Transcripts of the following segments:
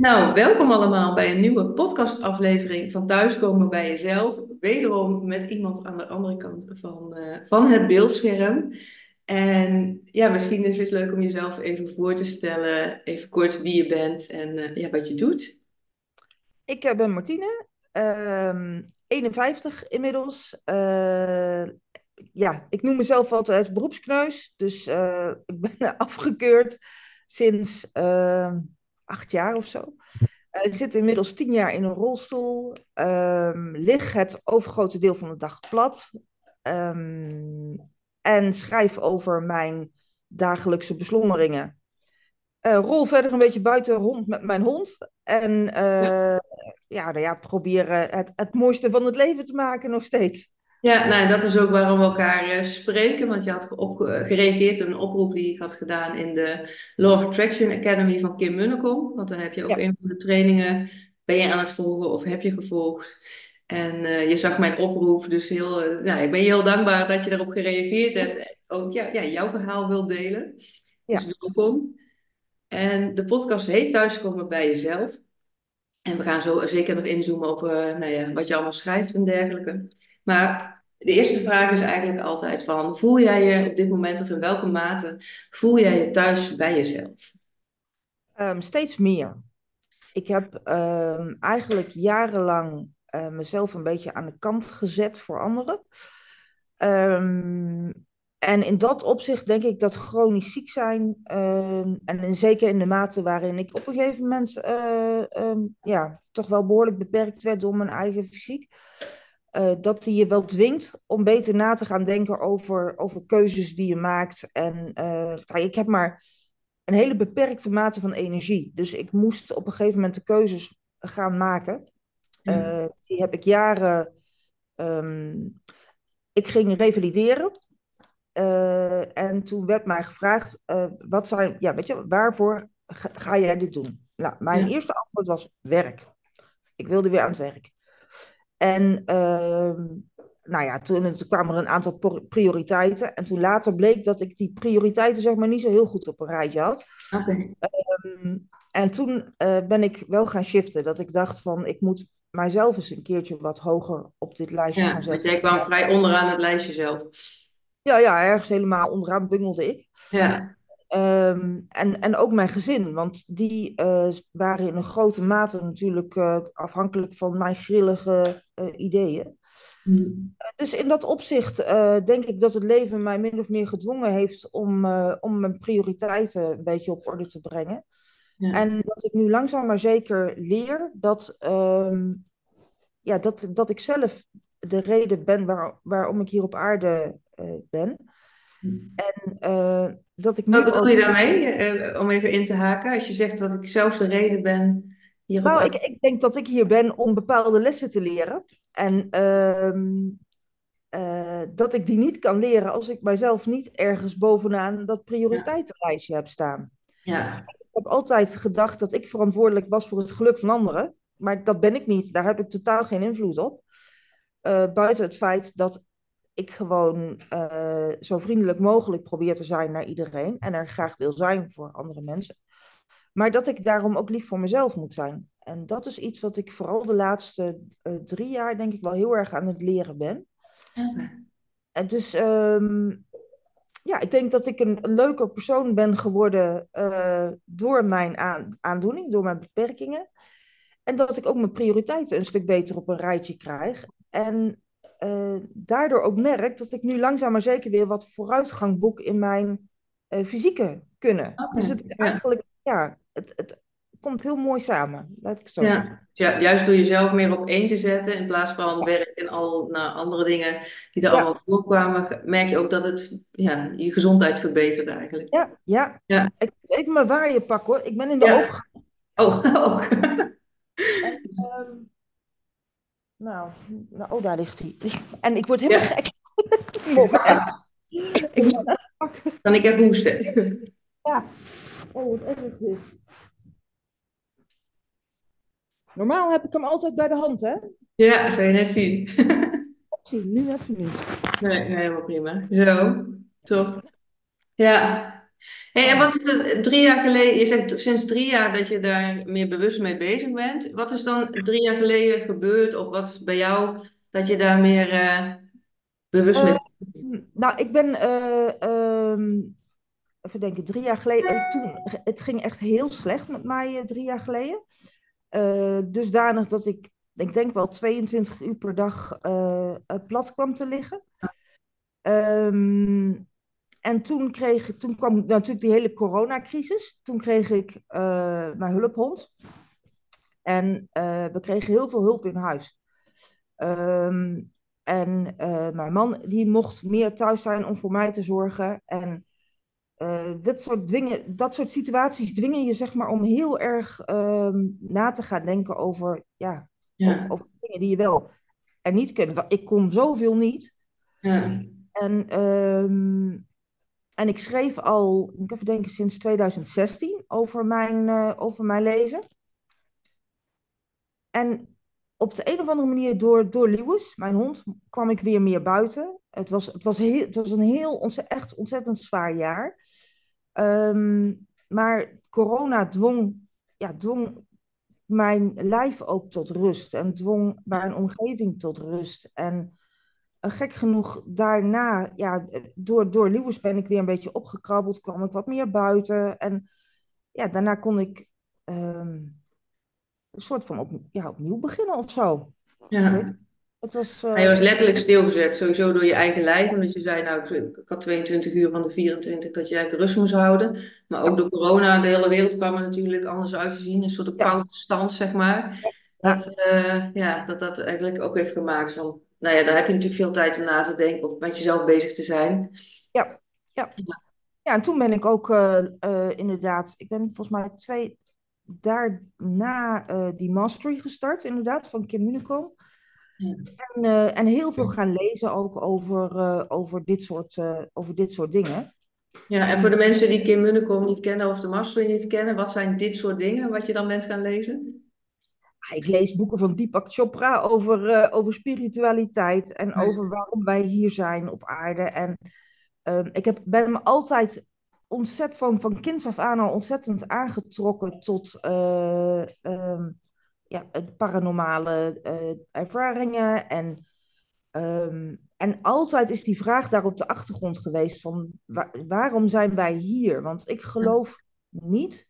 Nou, welkom allemaal bij een nieuwe podcastaflevering van Thuiskomen bij Jezelf. Wederom met iemand aan de andere kant van, eh, van het beeldscherm. En ja, misschien is het leuk om jezelf even voor te stellen, even kort wie je bent en eh, ja, wat je doet. Ik eh, ben Martine, ehm 51 inmiddels. Eh, ja, ik noem mezelf altijd beroepskneus. Dus ik ben afgekeurd sinds eh, acht jaar of zo. Eh, zit inmiddels tien jaar in een rolstoel. ehm, lig het overgrote deel van de dag plat. ehm, en schrijf over mijn dagelijkse beslommeringen. Eh, rol verder een beetje buiten rond met mijn hond. En eh, ja, nou ja, proberen het, het mooiste van het leven te maken nog steeds. Ja, nou, dat is ook waarom we elkaar eh, spreken. Want je had op, eh, gereageerd op een oproep die ik had gedaan in de Law of Attraction Academy van Kim Munnekom. Want daar heb je ook Ja. een van de trainingen, ben je aan het volgen of heb je gevolgd. En eh, je zag mijn oproep, dus heel, nou, ik ben je heel dankbaar dat je daarop gereageerd hebt. En ook ja, ja, jouw verhaal wilt delen. Ja. Dus welkom. En de podcast heet Thuiskomen bij Jezelf. En we gaan zo zeker nog inzoomen op nou ja, wat je allemaal schrijft en dergelijke. Maar de eerste vraag is eigenlijk altijd van, voel jij je op dit moment of in welke mate voel jij je thuis bij jezelf? Ehm, steeds meer. Ik heb ehm, eigenlijk jarenlang eh, mezelf een beetje aan de kant gezet voor anderen. Ehm, en in dat opzicht denk ik dat chronisch ziek zijn, en in, zeker in de mate waarin ik op een gegeven moment eh, ja, toch wel behoorlijk beperkt werd door mijn eigen fysiek, eh, dat die je wel dwingt om beter na te gaan denken over, over keuzes die je maakt. En eh, ik heb maar een hele beperkte mate van energie. Dus ik moest op een gegeven moment de keuzes gaan maken. Ja. Eh, die heb ik jaren. ehm, ik ging revalideren. En toen werd mij gevraagd: wat zijn, ja, weet je, waarvoor ga, ga jij dit doen? Nou, mijn Ja. eerste antwoord was werk. Ik wilde weer aan het werk. En ehm, nou ja, toen, toen kwamen er een aantal prioriteiten. En toen later bleek dat ik die prioriteiten zeg maar niet zo heel goed op een rijtje had. Oké. Ehm, en toen eh, ben ik wel gaan shiften. Dat ik dacht van, ik moet mijzelf eens een keertje wat hoger op dit lijstje Ja, gaan zetten. jij kwam vrij onderaan het lijstje zelf. Ja, ja, ergens helemaal onderaan bungelde ik. Ja, Ehm, en, en ook mijn gezin, want die eh, waren in een grote mate natuurlijk eh, afhankelijk van mijn grillige ideeën. Hm. Dus in dat opzicht eh, denk ik dat het leven mij min of meer gedwongen heeft om, eh, om mijn prioriteiten een beetje op orde te brengen. ja. En dat ik nu langzaam maar zeker leer dat, ehm, ja, dat, dat ik zelf de reden ben waar, waarom ik hier op aarde eh, ben. En eh, dat ik nu Wat bedoel ook. je daarmee, eh, om even in te haken? Als je zegt dat ik zelf de reden ben Nou, ik, ik denk dat ik hier ben om bepaalde lessen te leren. En ehm, eh, dat ik die niet kan leren als ik mijzelf niet ergens bovenaan dat prioriteitenlijstje heb staan. Ja, Ik heb altijd gedacht dat ik verantwoordelijk was voor het geluk van anderen. Maar dat ben ik niet. Daar heb ik totaal geen invloed op. Eh, buiten het feit dat ik gewoon eh, zo vriendelijk mogelijk probeer te zijn naar iedereen. En er graag wil zijn voor andere mensen. Maar dat ik daarom ook lief voor mezelf moet zijn. En dat is iets wat ik vooral de laatste eh, drie jaar denk ik wel heel erg aan het leren ben. En dus ehm, ja, ik denk dat ik een, leuker persoon ben geworden eh, door mijn aan- aandoening, door mijn beperkingen. En dat ik ook mijn prioriteiten een stuk beter op een rijtje krijg. En eh, daardoor ook merk dat ik nu langzaam maar zeker weer wat vooruitgang boek in mijn fysieke kunnen. Dus het is eigenlijk, ja, het, het komt heel mooi samen, laat ik het zo. Ja, ja, juist door jezelf meer op één te zetten in plaats van werk en al nou, andere dingen die er Ja. allemaal voorkwamen, merk je ook dat het ja, je gezondheid verbetert eigenlijk. Ja, ja. Ja. Ik moet even mijn waaier pakken hoor. Ik ben in de overgang. Oh. Ehm, nou, nou, oh, daar ligt hij. En ik word helemaal gek. Moment. Ik moet even pakken. Kan ik even hoesten? Ja. Oh, wat erg dit. Normaal heb ik hem altijd bij de hand, hè? Ja, zou je net zien. Zie, nu even niet. Nee, nee, helemaal prima. Zo, top. Ja, Hey, en wat is er drie jaar geleden, je zegt sinds drie jaar dat je daar meer bewust mee bezig bent. Wat is dan drie jaar geleden gebeurd of wat is bij jou dat je daar meer eh, bewust mee Eh, nou, ik ben, eh, ehm, even denken, drie jaar geleden, eh, toen, het ging echt heel slecht met mij eh, drie jaar geleden. Eh, dusdanig dat ik, ik denk wel 22 uur per dag plat kwam te liggen. Ehm, en toen, kreeg, toen kwam natuurlijk die hele coronacrisis. Toen kreeg ik mijn hulphond. En we kregen heel veel hulp in huis. Ehm, en mijn man die mocht meer thuis zijn om voor mij te zorgen. En eh, dat, soort dwingen, dat soort situaties dwingen je zeg maar om heel erg ehm, na te gaan denken over, ja, over, Ja, over dingen die je wel en niet kunt. Ik kon zoveel niet. ja, En, ehm, en ik schreef al, ik even denken, sinds 2016 over mijn, eh, over mijn leven. En op de een of andere manier door, door Lewis, mijn hond, kwam ik weer meer buiten. Het was, het was, heel, het was een heel ontze- echt ontzettend zwaar jaar. Ehm, maar corona dwong, ja, dwong mijn lijf ook tot rust en dwong mijn omgeving tot rust. En eh, gek genoeg, daarna, ja, door, door Lewis ben ik weer een beetje opgekrabbeld, kwam ik wat meer buiten. En ja, daarna kon ik ehm, een soort van op, ja, opnieuw beginnen of zo. Ja. het. Was, eh, was letterlijk stilgezet, sowieso door je eigen lijf. Omdat je zei, nou, ik, had 22 uur van de 24 dat je eigenlijk rust moest houden. Maar ook door corona, de hele wereld kwam er natuurlijk anders uit te zien. Een soort koude stand, zeg maar. Dat, eh, ja, dat dat eigenlijk ook heeft gemaakt van... Nou ja, daar heb je natuurlijk veel tijd om na te denken of met jezelf bezig te zijn. ja, ja. Ja, en toen ben ik ook eh, inderdaad, ik ben volgens mij twee, daarna eh, die mastery gestart, inderdaad, van Kim. Ja. En, eh, en heel veel gaan lezen ook over, eh, over, dit, soort, eh, over dit soort dingen. Ja, en voor de mensen die Kim Munnekom niet kennen of de Mastery niet kennen, wat zijn dit soort dingen wat je dan bent gaan lezen? Ah, Ik lees boeken van Deepak Chopra over, eh, over spiritualiteit en Ja. over waarom wij hier zijn op aarde. En ehm, ik heb, ben me altijd ontzettend van, van kinds af aan al ontzettend aangetrokken tot eh, ehm, ja, paranormale eh, ervaringen. En, ehm, en altijd is die vraag daar op de achtergrond geweest van wa- waarom zijn wij hier? Want ik geloof niet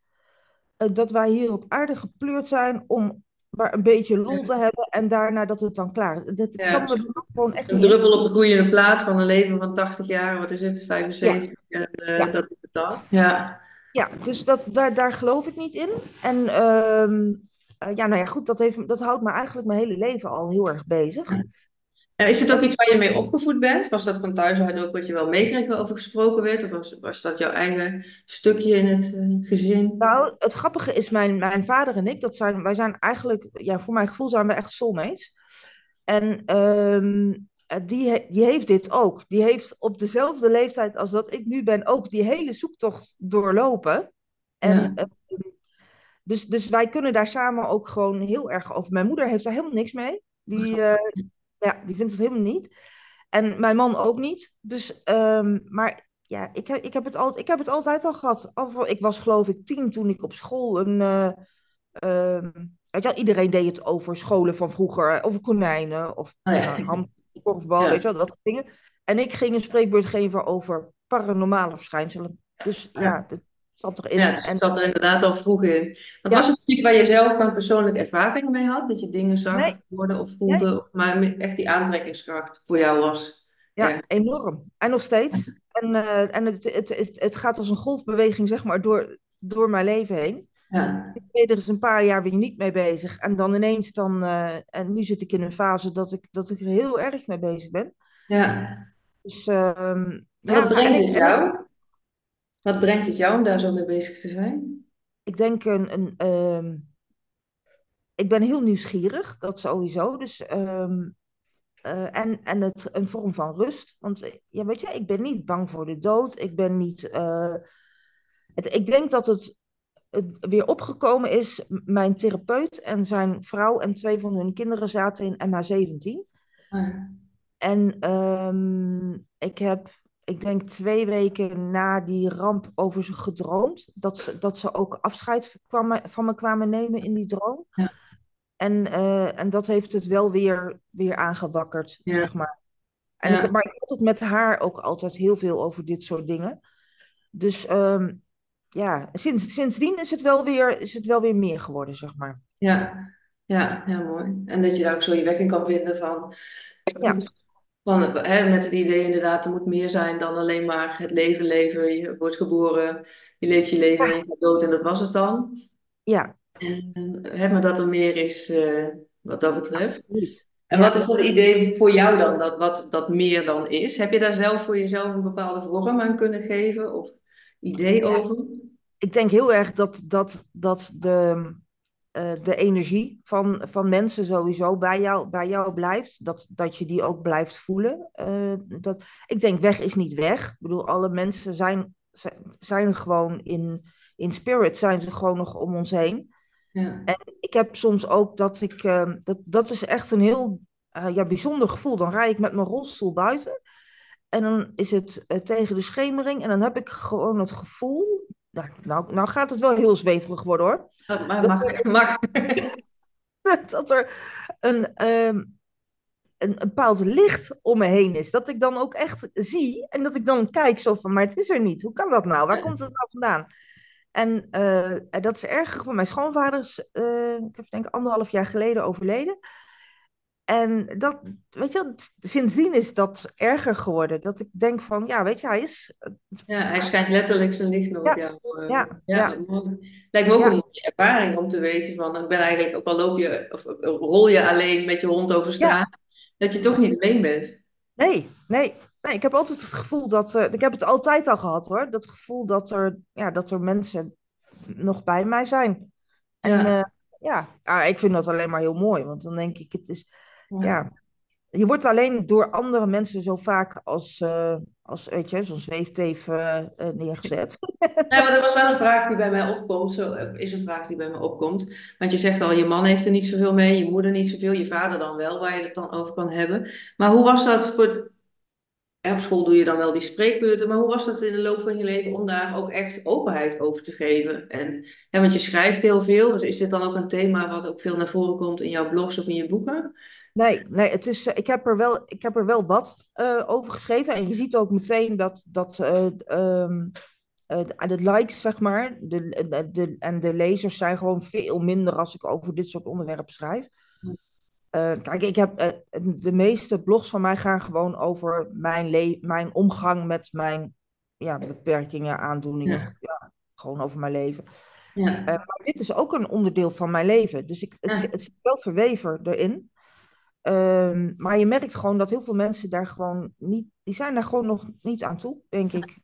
eh, dat wij hier op aarde gepleurd zijn om maar een beetje lol te hebben en daarna dat het dan klaar is. Dat Ja. kan me gewoon echt Een druppel op de groeiende plaat van een leven van 80 jaar, wat is het, Ja, 75, en eh, ja. dat is het dan. Ja. Ja, dus dat, daar, daar geloof ik niet in. En ehm, eh, ja, nou ja, goed, dat, heeft, dat houdt me eigenlijk mijn hele leven al heel erg bezig. En is het ook iets waar je mee opgevoed bent? Was dat van thuis uit ook wat je wel meekreeg waarover gesproken werd? Of was, was dat jouw eigen stukje in het eh, gezin? Nou, het grappige is, mijn, mijn vader en ik, dat zijn, wij zijn eigenlijk, ja, voor mijn gevoel zijn we echt soulmates. En ehm, eh, die, die heeft dit ook. Die heeft op dezelfde leeftijd als dat ik nu ben ook die hele zoektocht doorlopen. En Ja. eh, dus, dus wij kunnen daar samen ook gewoon heel erg over. Mijn moeder heeft daar helemaal niks mee. Die, eh, ja, die vindt het helemaal niet. En mijn man ook niet. Dus, ehm, maar ja, ik heb, ik, heb het altijd, ik heb het altijd al gehad. Al- Ik was geloof ik tien toen ik op school een... eh, ehm, weet je wel, iedereen deed het over scholen van vroeger. Over konijnen of Oh ja. uh, ham, korfbal, Ja. weet je wel, dat soort dingen. En ik ging een spreekbeurt geven over paranormale verschijnselen. Dus ja, dat zat erin. Ja, dus en zat er inderdaad al vroeg in. Want Ja. was het iets waar je zelf dan persoonlijk ervaring mee had? Dat je dingen zag Nee. of hoorde of voelde, maar echt die aantrekkingskracht voor jou was? Ja, Ja. enorm. En nog steeds. En, eh, en het, het, het, het gaat als een golfbeweging, zeg maar, door, door mijn leven heen. Ja. Ik ben er eens een paar jaar weer niet mee bezig. En dan ineens dan... eh, en nu zit ik in een fase dat ik, dat ik er heel erg mee bezig ben. ja. Dus ehm, ja, brengt het jou? Wat brengt het jou om daar zo mee bezig te zijn? ik denk een... een ehm, ik ben heel nieuwsgierig, dat sowieso. Dus... ehm, eh, en, en het, een vorm van rust. Want eh, ja, weet je, ik ben niet bang voor de dood. Ik ben niet. eh, het, ik denk dat het, het weer opgekomen is. Mijn therapeut en zijn vrouw en twee van hun kinderen zaten in MH17. Ah, En ehm, ik heb. Ik denk twee weken na die ramp over ze gedroomd. Dat ze, dat ze ook afscheid kwamen, van me kwamen nemen in die droom. Ja. En, eh, en dat heeft het wel weer, weer aangewakkerd, Ja. zeg maar. En Ja. ik, maar ik had het met haar ook altijd heel veel over dit soort dingen. Dus ehm, ja, sinds, sindsdien is het, wel weer, is het wel weer meer geworden, zeg maar. Ja, ja, ja, mooi. En dat je daar ook zo je weg in kan vinden van, Ja. Van hè, met het idee inderdaad, er moet meer zijn dan alleen maar het leven leven. Je wordt geboren, je leeft je leven en je gaat dood en dat was het dan. Ja, En hè, maar dat er meer is eh, wat dat betreft. absoluut. En Ja. wat is het idee voor jou dan, dat, wat dat meer dan is? Heb je daar zelf voor jezelf een bepaalde vorm aan kunnen geven of idee over? ik denk heel erg dat, dat, dat de, eh, de energie van, van mensen sowieso bij jou, bij jou blijft. Dat, dat je die ook blijft voelen. Eh, dat, ik denk weg is niet weg. Ik bedoel, alle mensen zijn, zijn- gewoon in, in spirit, zijn ze gewoon nog om ons heen. Ja, Ik heb soms ook dat ik, eh, dat, dat is echt een heel ja, bijzonder gevoel. Dan rij ik met mijn rolstoel buiten. En dan is het tegen de schemering. En dan heb ik gewoon het gevoel. Nou, nou, nou gaat het wel heel zweverig worden hoor. Oh, Dat mag. Dat er een, ehm, een, een bepaald licht om me heen is. Dat ik dan ook echt zie. En dat ik dan kijk zo van, maar het is er niet. Hoe kan dat nou? Waar komt het nou vandaan? En eh, dat is erg. Mijn schoonvader is, eh, ik heb denk ik anderhalf jaar geleden overleden. En dat, weet je, sindsdien is dat erger geworden. Dat ik denk van, ja, weet je, hij is. Ja, hij schijnt letterlijk zijn licht nog Ja, eh, ja, ja. Lijkt me ook een mooie ervaring om te weten van, ik ben eigenlijk, ook al loop je, of rol je alleen met je hond over straat, dat je toch niet alleen bent. Nee, nee, nee. Ik heb altijd het gevoel dat. eh, ik heb het altijd al gehad hoor. Dat gevoel dat er, ja, dat er mensen nog bij mij zijn. En Ja. ja. ja, ja, ik vind dat alleen maar heel mooi. Want dan denk ik, het is. Ja. Ja, je wordt alleen door andere mensen zo vaak als, eh, als weet je, zo'n zweefteef eh, eh, neergezet. Nee, maar dat was wel een vraag die bij mij opkomt. Zo, of is een vraag die bij mij opkomt. Want je zegt al, je man heeft er niet zoveel mee, je moeder niet zoveel, je vader dan wel, waar je het dan over kan hebben. Maar hoe was dat voor het... Op school doe je dan wel die spreekbeurten, maar hoe was dat in de loop van je leven om daar ook echt openheid over te geven? En, ja, want je schrijft heel veel, dus is dit dan ook een thema wat ook veel naar voren komt in jouw blogs of in je boeken? Nee, nee het is, eh, ik, heb er wel, ik heb er wel wat eh, over geschreven. En je ziet ook meteen dat, dat eh, de likes, zeg maar, de, de, de- en de lezers zijn gewoon veel minder als ik over dit soort onderwerpen schrijf. Kijk, ik heb, de meeste blogs van mij gaan gewoon over mijn, le mijn omgang met mijn ja, beperkingen, aandoeningen. Ja. Ja, gewoon over mijn leven. Ja, maar dit is ook een onderdeel van mijn leven. Dus ik, het, het zit wel verweven erin. Ehm, maar je merkt gewoon dat heel veel mensen daar gewoon niet, die zijn daar gewoon nog niet aan toe, denk ik.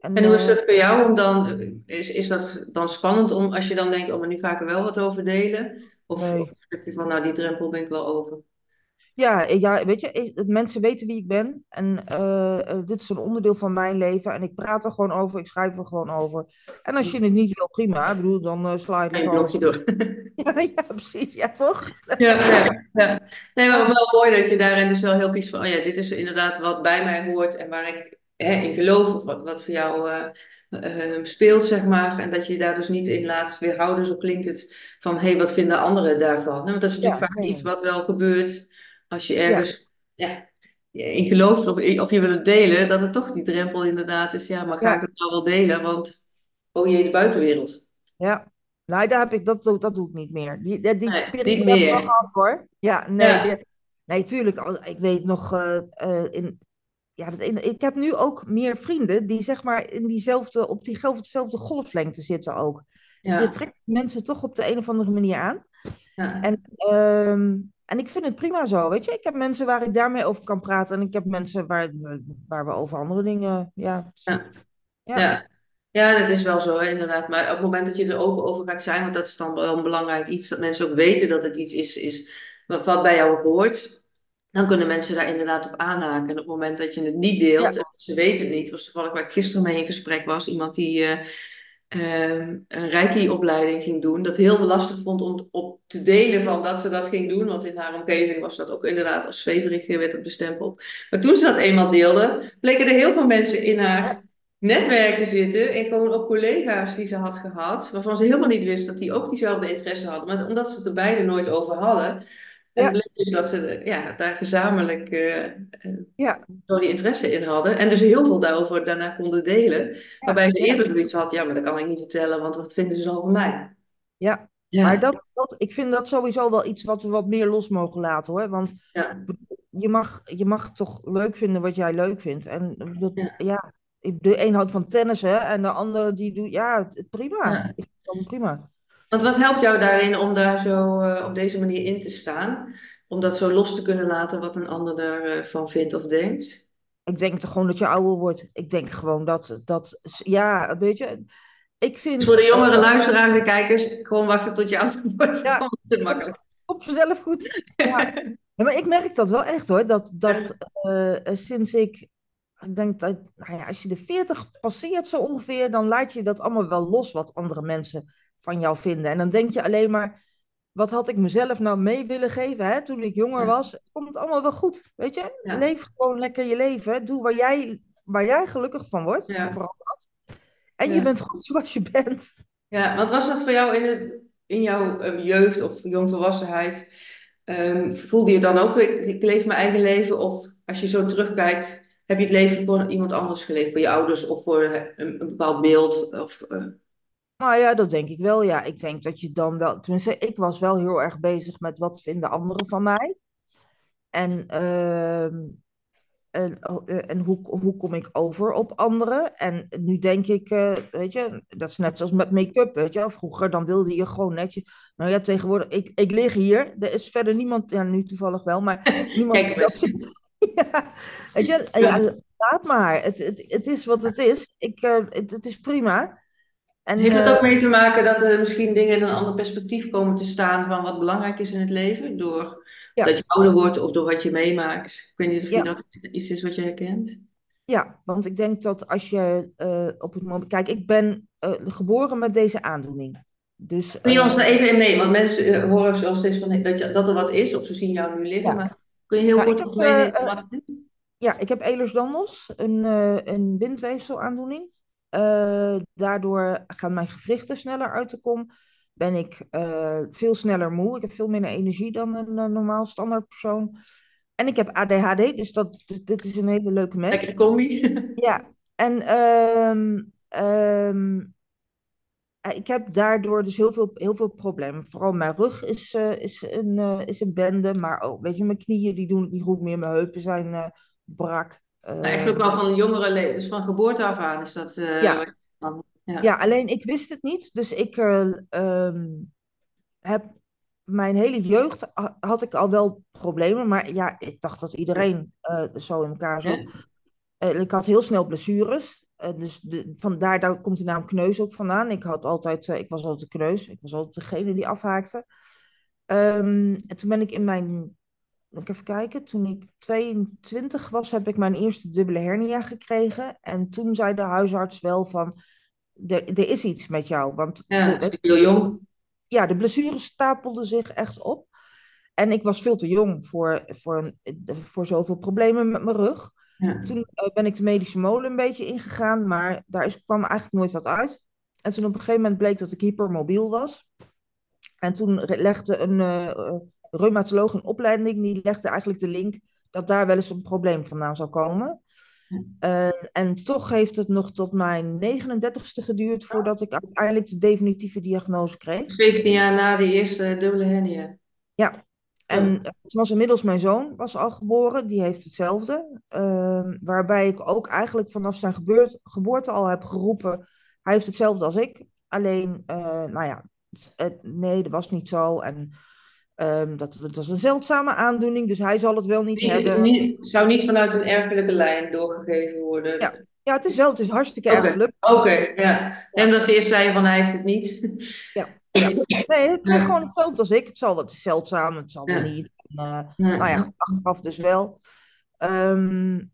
En hoe is eh, dat voor jou om dan, is, is dat dan spannend om als je dan denkt, oh maar nu ga ik er wel wat over delen? Of, Nee. of zeg je van, nou die drempel ben ik wel over? Ja, ja, weet je, mensen weten wie ik ben. En eh, eh, dit is een onderdeel van mijn leven. En ik praat er gewoon over, ik schrijf er gewoon over. En als je het niet wil, prima. Ik bedoel, dan eh sla je het blokje door. Ja, ja, precies. Ja, toch? Ja, ja, ja. Nee, maar wel mooi dat je daarin dus wel heel kiest van, oh ja, dit is inderdaad wat bij mij hoort en waar ik hè, in geloof of wat, wat voor jou eh, eh, speelt, zeg maar. En dat je je daar dus niet in laat weerhouden, zo klinkt het, van hé, hey, wat vinden anderen daarvan? Nou, Want dat is natuurlijk Ja, vaak iets wat wel gebeurt als je ergens ja. in gelooft of, of je wil het delen, dat het toch die drempel inderdaad is, ja, maar ga Ja. ik het nou wel delen? Want, oh jee, de buitenwereld. Ja. Nee, daar heb ik, dat, doe- dat doe ik niet meer. Die, die, die Nee, periode niet heb ik meer. gehad hoor. Ja, nee. Ja. die- nee, tuurlijk. Ik weet nog, eh, eh, in, ja, in, ik heb nu ook meer vrienden die zeg maar in diezelfde, op diezelfde golflengte zitten ook. Je trekt mensen toch op de een of andere manier aan. ja, En, ehm, en ik vind het prima zo, weet je. Ik heb mensen waar ik daarmee over kan praten. En ik heb mensen waar, waar we over andere dingen, ja. Ja. Ja. Ja. Dat is wel zo, hè, inderdaad. Maar op het moment dat je er open over gaat zijn, want dat is dan wel een belangrijk iets, dat mensen ook weten dat het iets is, is wat, bij jou hoort, dan kunnen mensen daar inderdaad op aanhaken. En op het moment dat je het niet deelt, Ja. en ze weten het niet, was toevallig waar ik gisteren mee in gesprek was, iemand die, eh, ehm, een reiki-opleiding ging doen. Dat heel lastig vond om op te delen van dat ze dat ging doen. Want in haar omgeving was dat ook inderdaad als zweverig werd het bestempeld. Maar toen ze dat eenmaal deelde, bleken er heel veel mensen in haar netwerk te zitten. En gewoon ook collega's die ze had gehad. Waarvan ze helemaal niet wist dat die ook diezelfde interesse hadden. Maar omdat ze het er beide nooit over hadden. En Ja. bleek dus dat ze ja, daar gezamenlijk eh, Ja, zo die interesse in hadden. En dus heel veel daarover daarna konden delen. Waarbij ze eerder zoiets had, ja, maar dat kan ik niet vertellen, want wat vinden ze dan van mij? ja. Ja, Maar dat, dat, ik vind dat sowieso wel iets wat we wat meer los mogen laten hoor. Want ja, je mag, je mag toch leuk vinden wat jij leuk vindt. En dat, Ja. ja, de een houdt van tennis hè, en de ander die doet, ja, prima. Ik vind dat prima. Want wat helpt jou daarin om daar zo eh, op deze manier in te staan? Om dat zo los te kunnen laten wat een ander daarvan vindt of denkt? Ik denk toch gewoon dat je ouder wordt. Ik denk gewoon dat, dat ja, weet je, ik vind... Voor de jongere luisteraars en kijkers, gewoon wachten tot je ouder wordt. Ja. Makkelijk. op vanzelf goed. Ja. Ja, maar ik merk dat wel echt hoor. Dat, dat eh, eh, sinds ik, ik denk dat, nou ja, als je de 40 passeert zo ongeveer, dan laat je dat allemaal wel los wat andere mensen van jou vinden. En dan denk je alleen maar, wat had ik mezelf nou mee willen geven hè, toen ik jonger Ja. was? Het komt allemaal wel goed, weet je? Ja. Leef gewoon lekker je leven. Doe waar jij, waar jij gelukkig van wordt. Ja. Vooral dat. En je bent goed zoals je bent. Ja, want was dat voor jou in, het, in jouw eh, jeugd of jongvolwassenheid? ehm, voelde je dan ook, ik leef mijn eigen leven? Of als je zo terugkijkt, heb je het leven voor iemand anders geleefd? Voor je ouders of voor eh, een, een bepaald beeld? Of, eh, Nou ja, dat denk ik wel. Ja, ik denk dat je dan wel. Tenminste, ik was wel heel erg bezig met wat vinden anderen van mij. En, ehm, en, eh, en hoe, hoe kom ik over op anderen? En nu denk ik, eh, weet je, dat is net zoals met make-up, weet je. Vroeger dan wilde je gewoon netjes. Nou ja, tegenwoordig, ik, ik lig hier. Er is verder niemand, ja, nu toevallig wel, maar niemand Kijk die dat ziet. Ja, weet je, ja, laat maar. Het, het, het is wat het is. Ik, eh, het, het is prima. En, heeft het eh, ook mee te maken dat er misschien dingen in een ander perspectief komen te staan van wat belangrijk is in het leven? Door Ja. dat je ouder wordt of door wat je meemaakt? Ik weet niet of je Ja. dat iets is wat je herkent. Ja, want ik denk dat als je eh, op het moment. Kijk, ik ben eh, geboren met deze aandoening. Dus Kun je ons daar even in mee? Want mensen horen zo steeds van dat, je, dat er wat is, of ze zien jou nu liggen. Ja. Maar kun je heel Ja, kort heb, meenemen ja, ik heb Ehlers-Danlos, een, een bindweefselaandoening. Eh, daardoor gaan mijn gewrichten sneller uit de kom. Ben ik eh, veel sneller moe. Ik heb veel minder energie dan een eh, normaal standaard persoon. En ik heb ADHD, dus dat, dit- is een hele leuke match. Lekkere combi. Ja, en ehm, ehm, eh, ik heb daardoor dus heel veel, heel veel problemen. Vooral mijn rug is, eh, is, een, is een bende, maar ook, weet je, mijn knieën die doen het niet goed meer. Mijn heupen zijn eh, brak. Maar echt Eh, ook wel van jongere leven, dus van geboorte af aan is dat eh, Ja. dan, ja. Ja, alleen ik wist het niet. Dus ik eh, ehm, heb mijn hele jeugd ha- had ik al wel problemen. Maar ja, ik dacht dat iedereen eh, zo in elkaar zat. Ja. Ik had heel snel blessures. Dus de, vandaar daar komt de naam kneus ook vandaan. Ik, had altijd, ik was altijd de kneus. Ik was altijd degene die afhaakte. Ehm, en toen ben ik in mijn... Ik even kijken. Toen ik 22 was, heb ik mijn eerste dubbele hernia gekregen. En toen zei de huisarts wel van... Er, er is iets met jou. Want Ja, de, heel jong. ja, de blessures stapelden zich echt op. En ik was veel te jong voor, voor, een- voor zoveel problemen met mijn rug. Ja. Toen eh, ben ik de medische molen een beetje ingegaan, maar daar is, kwam eigenlijk nooit wat uit. En toen op een gegeven moment bleek dat ik hypermobiel was. En toen legde een eh, eh, reumatoloog een opleiding, die legde eigenlijk de link dat daar wel eens een probleem vandaan zou komen. Eh, en toch heeft het nog tot mijn 39ste geduurd voordat ik uiteindelijk de definitieve diagnose kreeg. 17 jaar na de eerste dubbele hernia. Ja, en het was inmiddels mijn zoon, was al geboren, die heeft hetzelfde. Uh, waarbij ik ook eigenlijk vanaf zijn gebeurt, geboorte al heb geroepen, hij heeft hetzelfde als ik. Alleen, uh, nou ja, het, nee, dat was niet zo. En um, dat, dat was een zeldzame aandoening, dus hij zal het wel niet, niet hebben. Niet, zou niet vanuit een erfelijke lijn doorgegeven worden? Ja, ja het is wel, het is hartstikke okay. erfelijk. Oké, okay, ja. En dat eerst zei van hij heeft het niet. Ja. Ja. Nee, het ja. gewoon hetzelfde als ik. Het zal wat zeldzaam, het zal wel niet. En, uh, ja. Nou ja, achteraf dus wel. Um,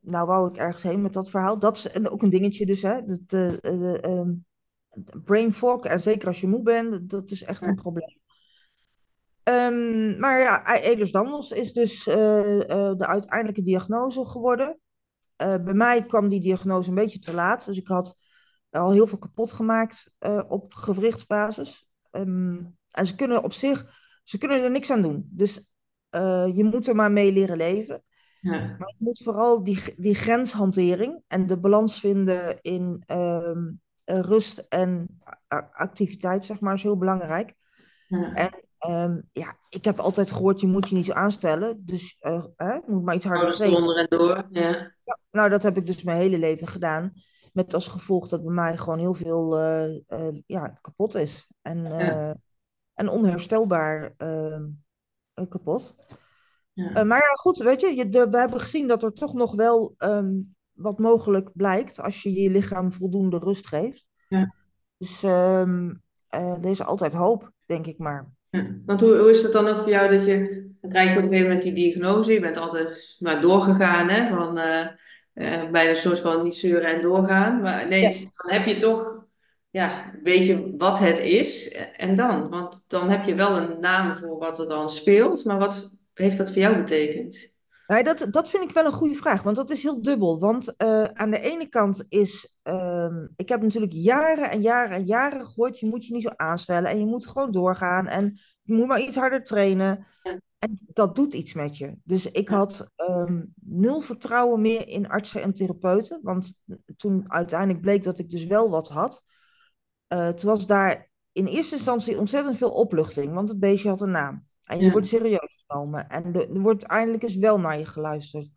nou wou ik ergens heen met dat verhaal. Dat is ook een dingetje dus, hè. Dat, uh, uh, brain fog, en zeker als je moe bent, dat is echt een probleem. Ehm, maar ja, Ehlers-Danlos is dus eh, eh, de uiteindelijke diagnose geworden. Eh, bij mij kwam die diagnose een beetje te laat, dus ik had al heel veel kapot gemaakt op gewrichtsbasis. Ehm, en ze kunnen op zich, ze kunnen er niks aan doen. Dus je moet er maar mee leren leven. Ja. Maar je moet vooral die, die grenshantering en de balans vinden in ehm, eh, rust en activiteit, zeg maar, is heel belangrijk. Ja. En ehm, ja, ik heb altijd gehoord, je moet je niet zo aanstellen. Dus eh, hè, je moet maar iets harder Schouders trainen. eronder en door. Ja. Nou, dat heb ik dus mijn hele leven gedaan. Met als gevolg dat bij mij gewoon heel veel eh, eh, ja, kapot is. En, Ja. en onherstelbaar ehm, eh, kapot. Ja. Maar ja, goed, weet je, je de, we hebben gezien dat er toch nog wel ehm, wat mogelijk blijkt als je je lichaam voldoende rust geeft. Ja. Dus eh, er is altijd hoop, denk ik maar. Ja. Want hoe, hoe is dat dan ook voor jou dat je, dan krijg je op een gegeven moment die diagnose, je bent altijd maar doorgegaan, hè, van eh eh, bij een soort van niet zeuren en doorgaan, maar ineens dan heb je toch, ja, weet je wat het is en dan, want dan heb je wel een naam voor wat er dan speelt, maar wat heeft dat voor jou betekend? Nee, dat, dat vind ik wel een goede vraag, want dat is heel dubbel. Want eh, aan de ene kant is, ehm, ik heb natuurlijk jaren en jaren en jaren gehoord, je moet je niet zo aanstellen en je moet gewoon doorgaan en je moet maar iets harder trainen. Ja. En dat doet iets met je. Dus ik had ehm, nul vertrouwen meer in artsen en therapeuten, want toen uiteindelijk bleek dat ik dus wel wat had, eh, toen was daar in eerste instantie ontzettend veel opluchting, want het beestje had een naam. En je Ja. wordt serieus genomen. En er wordt eindelijk eens wel naar je geluisterd.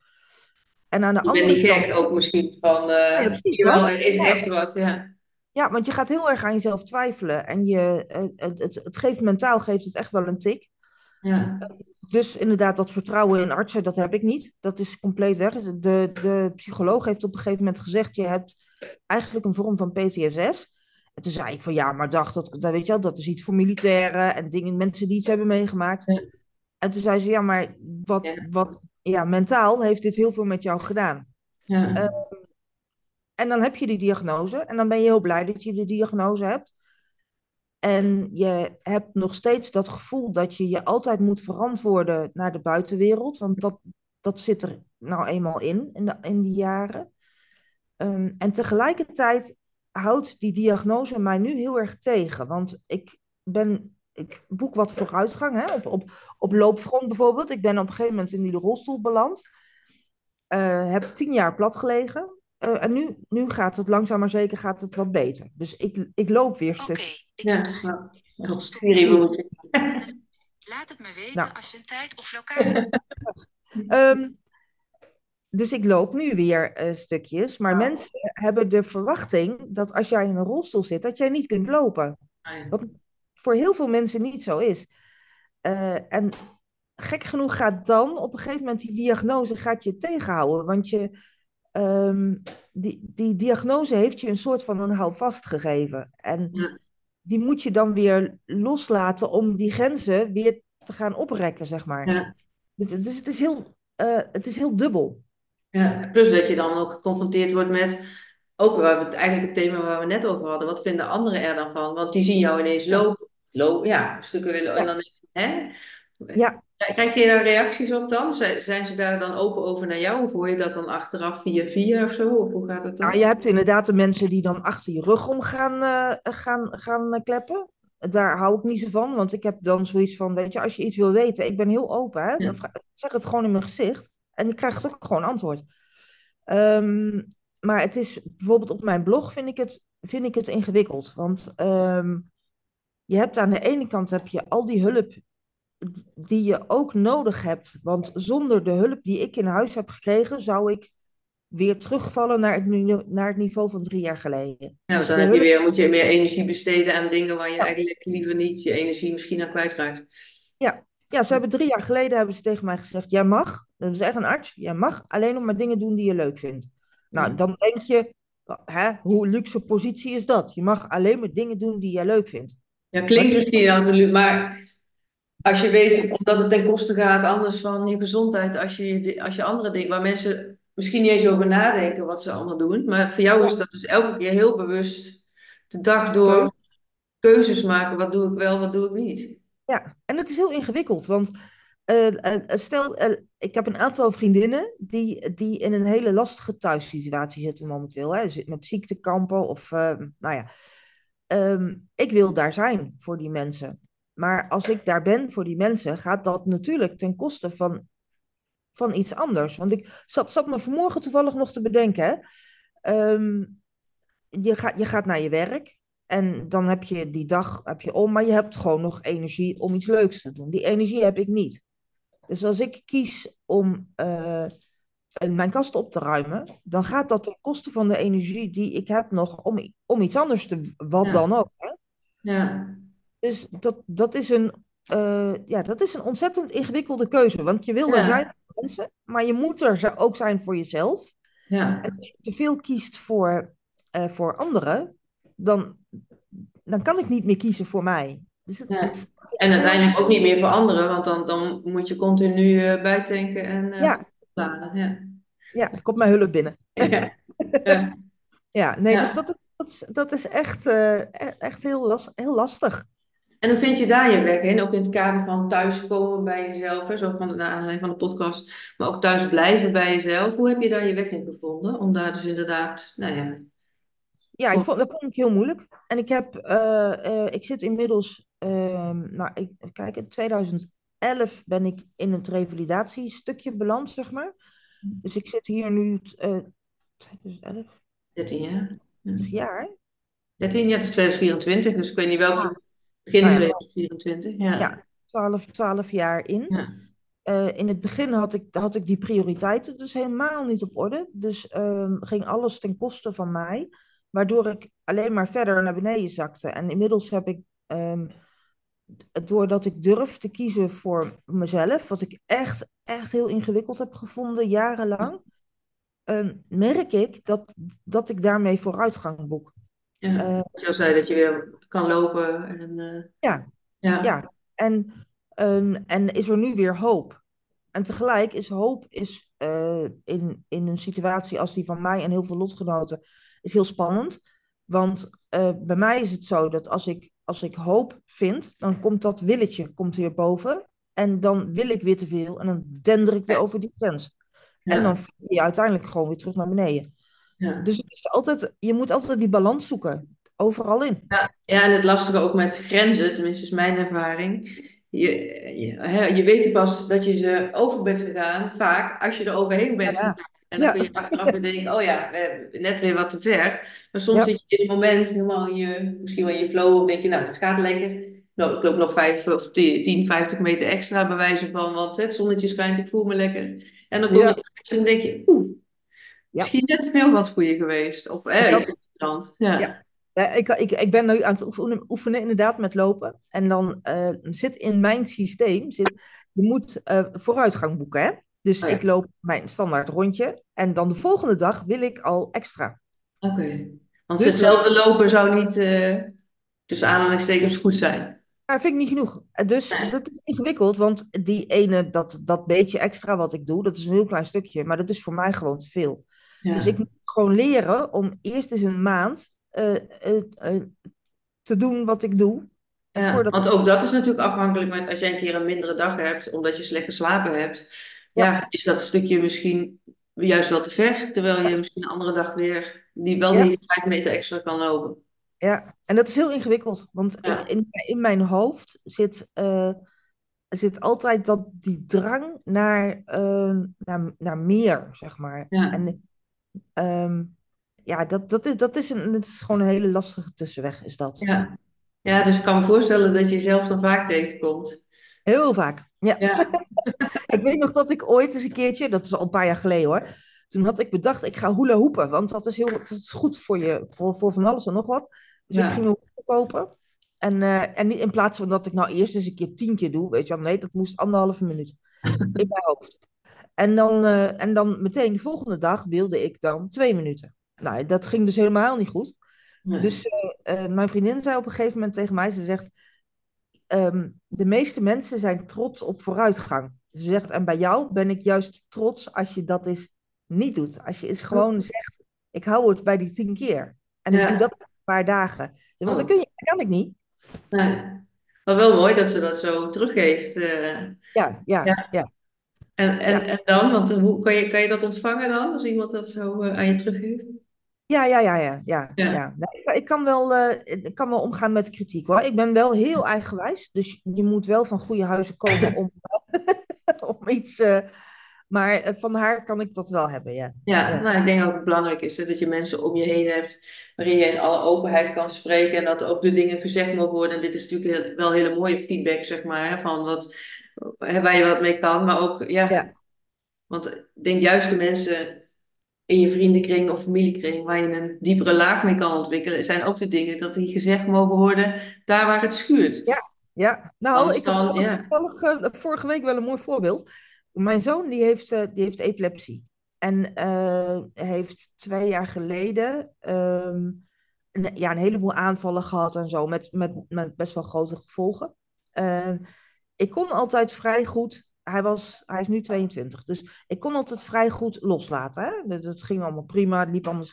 En aan de Je bent andere niet kant, gek ook misschien van, eh ja, precies er is Ja. echt wat, ja. Ja, want je gaat heel erg aan jezelf twijfelen. En je, eh, het, het, het geeft mentaal geeft het echt wel een tik. Ja, Dus inderdaad, dat vertrouwen in artsen, dat heb ik niet. Dat is compleet weg. De, de psycholoog heeft op een gegeven moment gezegd: je hebt eigenlijk een vorm van PTSS. En toen zei ik van ja, maar dacht dat, dat weet je wel, dat is iets voor militairen en dingen, mensen die iets hebben meegemaakt. Ja. En toen zei ze ja, maar wat, Ja. wat ja, mentaal heeft dit heel veel met jou gedaan. ja, Eh, En dan heb je die diagnose en dan ben je heel blij dat je de diagnose hebt. En je hebt nog steeds dat gevoel dat je je altijd moet verantwoorden naar de buitenwereld. Want dat, dat zit er nou eenmaal in, in, de, in die jaren. Ehm, en tegelijkertijd houdt die diagnose mij nu heel erg tegen. Want ik ben, ik boek wat vooruitgang hè, op, op, op loopfront bijvoorbeeld. Ik ben op een gegeven moment in die rolstoel beland. Eh, heb tien jaar plat gelegen. Eh, en nu, nu gaat het langzaam maar zeker gaat het wat beter. Dus ik, ik loop weer Oké, stuk. ik ja. heb de ja, Siri-boeltje. Laat het me weten Nou. als je een tijd of locatie Ehm, dus ik loop nu weer eh, stukjes. Maar mensen hebben de verwachting dat als jij in een rolstoel zit, dat jij niet kunt lopen. Wat voor heel veel mensen niet zo is. Eh, en gek genoeg gaat dan op een gegeven moment die diagnose gaat je tegenhouden. Want je, ehm, die, die diagnose heeft je een soort van een houvast gegeven. En Ja. die moet je dan weer loslaten om die grenzen weer te gaan oprekken, zeg maar. Ja. Dus, dus het, is heel, eh, het is heel dubbel. Ja, plus dat je dan ook geconfronteerd wordt met, ook waar we het, eigenlijk het thema waar we net over hadden, wat vinden anderen er dan van? Want die zien jou ineens lopen, lopen ja, stukken willen, en dan hè? Ja. Krijg je daar reacties op dan? Zijn, ze daar dan open over naar jou? Of hoor je dat dan achteraf via via of zo? Of hoe gaat het dan? Nou, je hebt inderdaad de mensen die dan achter je rug om gaan, eh, gaan, gaan eh, kleppen. Daar hou ik niet zo van, want ik heb dan zoiets van, weet je, als je iets wil weten, ik ben heel open, hè? Ja. Zeg het gewoon in mijn gezicht en ik krijg ook gewoon antwoord. Ehm, maar het is bijvoorbeeld op mijn blog vind ik het, vind ik het ingewikkeld, want ehm, je hebt aan de ene kant heb je al die hulp die je ook nodig hebt, want zonder de hulp die ik in huis heb gekregen, zou ik weer terugvallen naar het, naar het niveau van drie jaar geleden. Ja, Dus dan heb je weer, moet je meer energie besteden aan dingen waar je Ja. eigenlijk liever niet je energie misschien aan kwijtraakt. Ja, ze hebben drie jaar geleden hebben ze tegen mij gezegd: Jij mag, dat is echt een arts, jij mag alleen nog maar dingen doen die je leuk vindt. Nou, Ja. dan denk je: hè, hoe luxe positie is dat? Je mag alleen maar dingen doen die jij leuk vindt. Ja, klinkt misschien absoluut, maar als je weet, omdat het ten koste gaat anders van je gezondheid, als je, als je andere dingen, waar mensen misschien niet eens over nadenken wat ze allemaal doen, maar voor jou is dat dus elke keer heel bewust de dag door keuzes maken. Wat doe ik wel, wat doe ik niet? Ja, en het is heel ingewikkeld, want eh, eh, stel, eh, ik heb een aantal vriendinnen die, die in een hele lastige thuissituatie zitten momenteel. Hè, Zit met ziektekampen of, eh, nou ja. Ehm, ik wil daar zijn voor die mensen. Maar als ik daar ben voor die mensen, gaat dat natuurlijk ten koste van, van iets anders. Want ik zat, zat me vanmorgen toevallig nog te bedenken. Hè. Ehm, je, gaat, je gaat naar je werk. En dan heb je die dag heb je om, maar je hebt gewoon nog energie om iets leuks te doen. Die energie heb ik niet. Dus als ik kies om eh, mijn kast op te ruimen, dan gaat dat ten koste van de energie die ik heb nog om, om iets anders te, wat Ja. dan ook. Hè? Ja, Dus dat, dat, is een, eh, ja, dat is een ontzettend ingewikkelde keuze. Want je wil er zijn voor mensen, maar je moet er ook zijn voor jezelf. ja, En als je te veel kiest voor, eh, voor anderen, dan, dan kan ik niet meer kiezen voor mij. Dus het, Ja. het is- En uiteindelijk ook niet meer voor anderen, want dan, dan moet je continu eh, bijtanken en eh Ja. Ja. ja, er komt mijn hulp binnen. Ja. Ja. Ja, nee, dus dat is, dat is, dat is echt, eh, e- echt heel, las, heel lastig. En hoe vind je daar je weg in? Ook in het kader van thuiskomen bij jezelf, hè? Zo van, aanleiding van de podcast, maar ook thuis blijven bij jezelf. Hoe heb je daar je weg in gevonden? Om daar dus inderdaad, nou ja, Ja, ik vond, dat vond ik heel moeilijk. En ik heb, eh, eh, ik zit inmiddels, ehm, nou, ik, kijk, in 2011 ben ik in het revalidatiestukje beland, zeg maar. Dus ik zit hier nu, eh 2011, 13 jaar. 20 jaar. 13 jaar, het is 2024, dus ik weet niet welke Ja. begin Nou ja. 2024. Ja. Ja. 12, 12 jaar in. Ja. Eh, in het begin had ik, had ik die prioriteiten dus helemaal niet op orde. Dus ehm, ging alles ten koste van mij, waardoor ik alleen maar verder naar beneden zakte. En inmiddels heb ik, ehm, doordat ik durf te kiezen voor mezelf, wat ik echt, echt heel ingewikkeld heb gevonden, jarenlang, ehm, merk ik dat, dat ik daarmee vooruitgang boek. Ja. Al zei, dat je weer kan lopen. En, eh, Ja. ja. Ja, en, ehm, en is er nu weer hoop. En tegelijk is hoop is, eh, in, in een situatie als die van mij en heel veel lotgenoten is heel spannend. Want eh, bij mij is het zo dat als ik, als ik hoop vind, dan komt dat willetje komt weer boven. En dan wil ik weer te veel en dan dender ik weer over die grens. En dan val je uiteindelijk gewoon weer terug naar beneden. Ja. Dus het is altijd, je moet altijd die balans zoeken. Overal in. Ja, ja, en het lastige ook met grenzen, tenminste is mijn ervaring. Je, je, je weet pas dat je er over bent gegaan, vaak als je er overheen bent Ja. gegaan. En dan Ja. kun je achteraf weer denken, oh ja, we hebben net weer wat te ver. Maar soms Ja. zit je in het moment helemaal in je, misschien wel in je flow, of denk je, nou, het gaat lekker. Nou, ik loop nog vijf of 10, 50 meter extra bij wijze van, want het zonnetje schijnt, ik voel me lekker. En dan kom je Ja. en dan denk je, oeh, Ja. misschien net heel wat goede geweest. Of eh, interessants. Ja. Ja. Ik, ik, ik ben nu aan het oefenen, oefenen inderdaad met lopen. En dan eh, zit in mijn systeem, zit, je moet eh, vooruitgang boeken. Hè? Dus Oh ja. ik loop mijn standaard rondje. En dan de volgende dag wil ik al extra. Oké. Want Dus- hetzelfde lopen zou niet eh, tussen aanhalingstekens goed zijn. Maar vind ik niet genoeg. En Dus Nee. dat is ingewikkeld, want die ene, dat, dat beetje extra wat ik doe, dat is een heel klein stukje. Maar dat is voor mij gewoon te veel. Ja. Dus ik moet gewoon leren om eerst eens een maand eh, eh, te doen wat ik doe. Ja, want ook dat is natuurlijk afhankelijk met als jij een keer een mindere dag hebt, omdat je slecht geslapen hebt. Ja, is dat stukje misschien juist wel te ver, terwijl je misschien een andere dag weer die wel die vijf meter extra kan lopen. Ja, en dat is heel ingewikkeld, want Ja. in, in mijn hoofd zit, eh, zit altijd dat, die drang naar, eh, naar, naar meer, zeg maar. Ja. En ehm, ja, dat, dat, is, dat, is een, dat is gewoon een hele lastige tussenweg, is dat. Ja. ja, dus ik kan me voorstellen dat je jezelf dan vaak tegenkomt. Heel vaak, ja. Ja, Ik weet nog dat ik ooit eens een keertje, dat is al een paar jaar geleden hoor, toen had ik bedacht, ik ga hula hoepen, want dat is, heel, dat is goed voor je, voor, voor van alles en nog wat. Dus Ja. ik ging een hoepel kopen. En, eh, en niet in plaats van dat ik nou eerst eens een keer tien keer doe, weet je wel, nee, dat moest anderhalve minuut in mijn hoofd. En dan, eh, en dan meteen de volgende dag wilde ik dan twee minuten. Nou, dat ging dus helemaal niet goed. Nee. Dus eh, mijn vriendin zei op een gegeven moment tegen mij, ze zegt, ehm, de meeste mensen zijn trots op vooruitgang. Ze zegt, en bij jou ben ik juist trots als je dat eens niet doet. Als je eens gewoon zegt, ik hou het bij die tien keer. En Ja. ik doe dat paar dagen. Want Oh. dat, kun je, dat kan ik niet. Nee. Maar wel mooi dat ze dat zo teruggeeft. eh. Ja, ja, Ja. ja. En, en, Ja. en dan? Want hoe kan je, kan je dat ontvangen dan? Als iemand dat zo eh, aan je teruggeeft? Ja, ja, ja, ja, ja, Ja. ja. Nee, ik, kan wel, eh, ik kan wel omgaan met kritiek hoor. Ik ben wel heel eigenwijs, dus je moet wel van goede huizen komen om, om iets. eh, maar eh, van haar kan ik dat wel hebben, ja. Ja, Ja. nou, ik denk ook dat het belangrijk is hè, dat je mensen om je heen hebt waarin je in alle openheid kan spreken en dat ook de dingen gezegd mogen worden. En dit is natuurlijk wel hele mooie feedback, zeg maar, hè, van wat, waar je wat mee kan. Maar ook, ja, Ja. want ik denk juist de mensen in je vriendenkring of familiekring waar je een diepere laag mee kan ontwikkelen, zijn ook de dingen dat die gezegd mogen worden daar waar het schuurt. Ja. Ja, nou, ik dan, ja. toevallig, eh, vorige week wel een mooi voorbeeld. Mijn zoon die heeft, eh, die heeft epilepsie. En eh, heeft twee jaar geleden ehm, een, ja, een heleboel aanvallen gehad en zo, met, met, met best wel grote gevolgen. Eh, ik kon altijd vrij goed, hij, was, hij is nu 22, dus ik kon altijd vrij goed loslaten. Hè? Dat, dat ging allemaal prima, het liep allemaal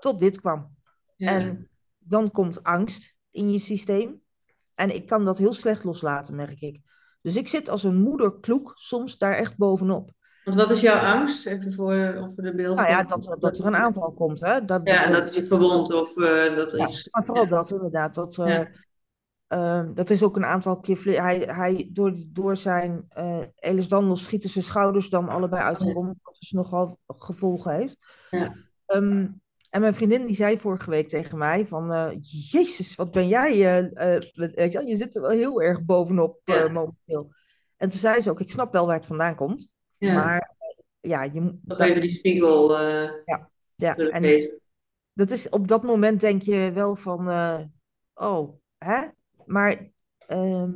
tot dit kwam. Ja. En dan komt angst in je systeem. En ik kan dat heel slecht loslaten, merk ik. Dus ik zit als een moederkloek soms daar echt bovenop. Want wat is jouw angst? Even voor, voor de beeld. Nou ja, dat, dat er een aanval komt. Hè? Dat, Ja, dat- dat je verwond of eh, dat ja, iets. maar vooral dat inderdaad. Dat, eh, Ja. eh, dat is ook een aantal keer... Hij, hij, door, door zijn uh, Elis Dandel schieten zijn schouders dan allebei uit de Ja. kom. Wat dus nogal gevolgen heeft. Ja. Ehm, en mijn vriendin die zei vorige week tegen mij van... eh, Jezus, wat ben jij... eh, met- je, zit er wel heel erg bovenop Ja. momenteel. En toen zei ze ook, ik snap wel waar het vandaan komt. Ja. Maar ja, je moet... Dat even die spiegel ja, willen en dat is op dat moment denk je wel van, oh, hè? Maar ehm,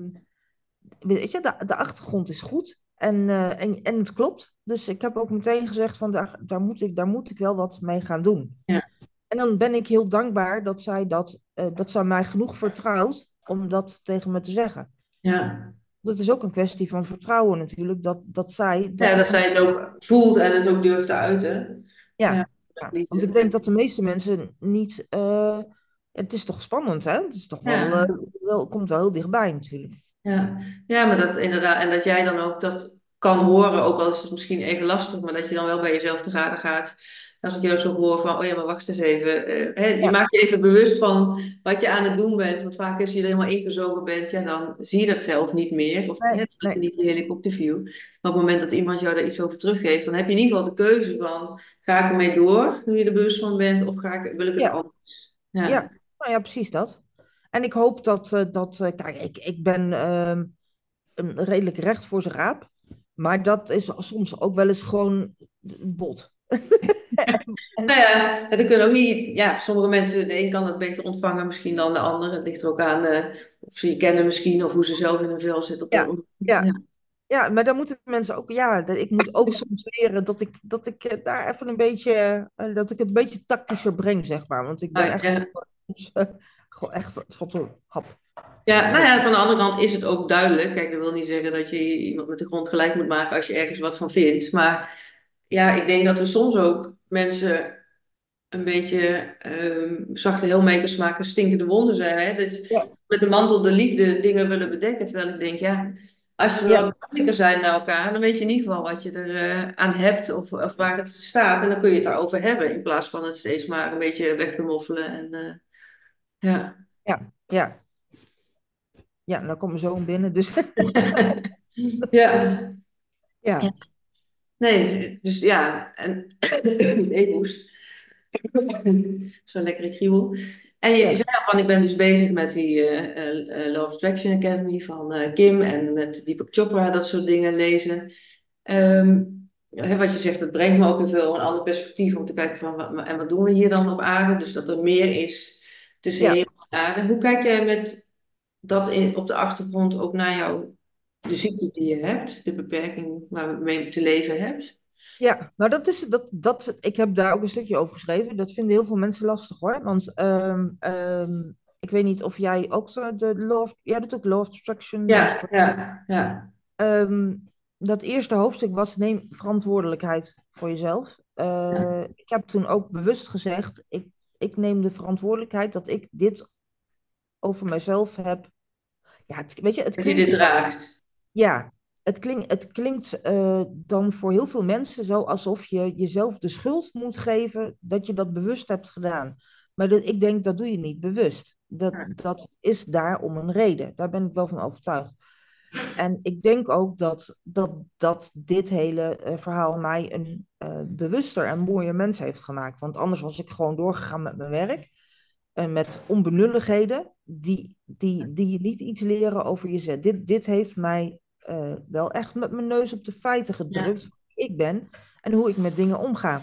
weet je, de, de achtergrond is goed en, eh, en, en het klopt. Dus ik heb ook meteen gezegd van, daar, daar, moet, ik, daar moet ik wel wat mee gaan doen. Ja. En dan ben ik heel dankbaar dat zij, dat, eh, dat zij mij genoeg vertrouwt om dat tegen me te zeggen. Ja. Dat is ook een kwestie van vertrouwen natuurlijk, dat, dat zij... ja, dat zij het ook voelt en het ook durft te uiten. Ja, Ja. want ik denk dat de meeste mensen niet. eh, het is toch spannend, hè? Het is toch wel, eh, wel, komt wel heel dichtbij natuurlijk. Ja. ja, maar dat inderdaad. En dat jij dan ook dat kan horen, ook al is het misschien even lastig, maar dat je dan wel bij jezelf te raden gaat. Als ik jou zo hoor van, oh ja, maar wacht eens even. eh, hè, je Ja. maakt je even bewust van wat je aan het doen bent. Want vaak als je er helemaal ingezogen bent, ja, dan zie je dat zelf niet meer. Of Nee, hè, dat nee. je niet die helikopterview. Maar op het moment dat iemand jou daar iets over teruggeeft, dan heb je in ieder geval de keuze van, ga ik ermee door, nu je er bewust van bent, of ga ik, wil ik het Ja. anders? Ja. Ja, nou ja, precies dat. En ik hoop dat, eh, dat eh, kijk, ik, ik ben ehm, een redelijk recht voor zijn raap. Maar dat is soms ook wel eens gewoon bot. Nou ja, dan kunnen ook niet, ja, sommige mensen, de een kan het beter ontvangen misschien dan de ander. Het ligt er ook aan eh, of ze je kennen misschien, of hoe ze zelf in hun vel zitten. Op Ja, dat moment. ja. Ja, maar dan moeten mensen ook, ja, dat- ik moet ook soms leren dat ik, dat ik daar even een beetje, dat ik het een beetje tactischer breng, zeg maar. Want ik ben Ah, echt, ja. Eh, gewoon echt van de hap. Ja, nou ja, van de andere kant is het ook duidelijk. Kijk, dat wil niet zeggen dat je iemand met de grond gelijk moet maken als je ergens wat van vindt. Maar ja, ik denk dat er soms ook mensen een beetje ehm zachte heelmakers maken, stinkende wonden zijn. Hè? Dus Ja. met de mantel de liefde dingen willen bedekken. Terwijl ik denk, ja, als we wel duidelijker zijn naar elkaar, dan weet je in ieder geval wat je er eh, aan hebt of, of waar het staat. En dan kun je het daarover hebben, in plaats van het steeds maar een beetje weg te moffelen. En, eh, ja. Ja, ja. Ja, dan komt mijn zoon binnen, dus ja. ja. Nee, dus ja, en e-boost. Zo lekker ik kriebel. En je, Ja. zei al van, ik ben dus bezig met die eh, Law of Attraction Academy van eh, Kim en met Deepak Chopra, dat soort dingen lezen. Ehm, hè, wat je zegt, dat brengt me ook heel veel een ander perspectief om te kijken van, wat, en wat doen we hier dan op aarde? Dus dat er meer is tussen Ja. hemel en aarde. Hoe kijk jij met dat in, op de achtergrond ook naar jou, de ziekte die je hebt, de beperking waarmee je te leven hebt? Ja, nou dat is dat, dat. Ik heb daar ook een stukje over geschreven. Dat vinden heel veel mensen lastig hoor. Want ehm, ehm, ik weet niet of jij ook zo de law of, jij doet ook law of attraction. law of Ja, ja, ja. Ehm, dat eerste hoofdstuk was neem verantwoordelijkheid voor jezelf. Eh, Ik heb toen ook bewust gezegd, ik, ik neem de verantwoordelijkheid dat ik dit over mezelf heb. Ja, het, weet je, het klinkt, dit draagt. ja, het klinkt, het klinkt eh, dan voor heel veel mensen zo alsof je jezelf de schuld moet geven dat je dat bewust hebt gedaan. Maar dat, ik denk, dat doe je niet bewust. Dat, dat is daar om een reden. Daar ben ik wel van overtuigd. En ik denk ook dat, dat, dat dit hele eh, verhaal mij een eh, bewuster en mooier mens heeft gemaakt. Want anders was ik gewoon doorgegaan met mijn werk. En met onbenulligheden die, die, die je niet iets leren over jezelf. Dit, dit heeft mij eh, wel echt met mijn neus op de feiten gedrukt. wie ik ben en hoe ik met dingen omga.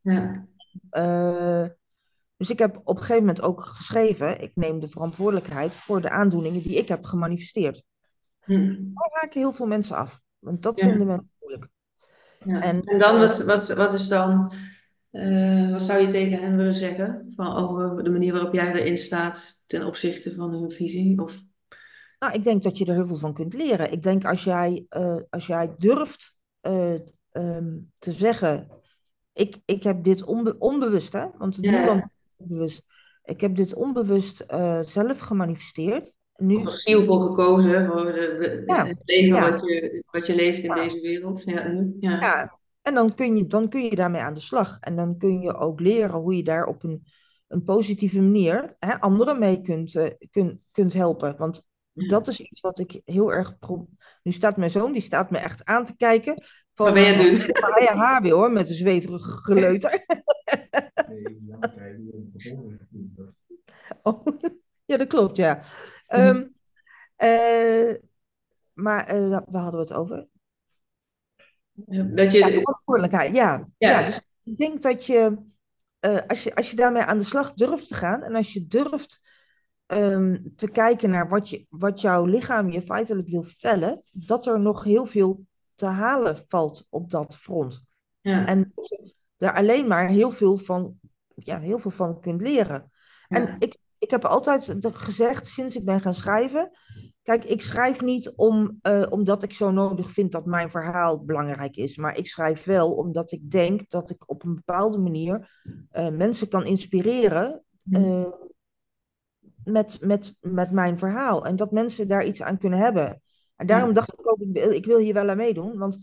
Ja. Eh, dus ik heb op een gegeven moment ook geschreven: ik neem de verantwoordelijkheid voor de aandoeningen die ik heb gemanifesteerd. Hm. Daar haken heel veel mensen af, want dat Ja. vinden mensen moeilijk. Ja. En- En, dan, wat, wat, wat is dan, eh, wat zou je tegen hen willen zeggen van over de manier waarop jij erin staat ten opzichte van hun visie? Of, Nou, ik denk dat je er heel veel van kunt leren. Ik denk als jij, eh, als jij durft eh, ehm, te zeggen: ik, ik heb dit onbe- onbewust, hè? Want Ja. niemand is bewust. Ik heb dit onbewust eh, zelf gemanifesteerd. Nu, zielvol gekozen voor de, de- Ja. het leven Ja. wat, je, wat je leeft in Ja. deze wereld? Ja, nu. Ja. Ja, en dan kun je, dan kun je daarmee aan de slag. En dan kun je ook leren hoe je daar op een, een positieve manier hè, anderen mee kunt, eh, kunt, kunt helpen. Want dat is iets wat ik heel erg... pro- Nu staat mijn zoon, die staat me echt aan te kijken. Van, Wat ben je doen? Of hij haar wil hoor, met een zweverige geleuter. Oh, ja, dat klopt, ja. Ehm, eh, maar eh, waar hadden we het over? Dat je, Ja, verantwoordelijkheid, ja. Ja. ja. dus ik denk dat je, eh, als je, als je daarmee aan de slag durft te gaan en als je durft ehm, te kijken naar wat, je, wat jouw lichaam je feitelijk wil vertellen, dat er nog heel veel te halen valt op dat front. ja. En dat je daar alleen maar heel veel van, ja, heel veel van kunt leren. Ja. En ik, ik heb altijd gezegd, sinds ik ben gaan schrijven, kijk, ik schrijf niet om, eh, omdat ik zo nodig vind dat mijn verhaal belangrijk is, maar ik schrijf wel omdat ik denk dat ik op een bepaalde manier eh, mensen kan inspireren eh, met, met, met mijn verhaal. En dat mensen daar iets aan kunnen hebben. En daarom dacht ik ook, ik wil, ik wil hier wel aan meedoen, want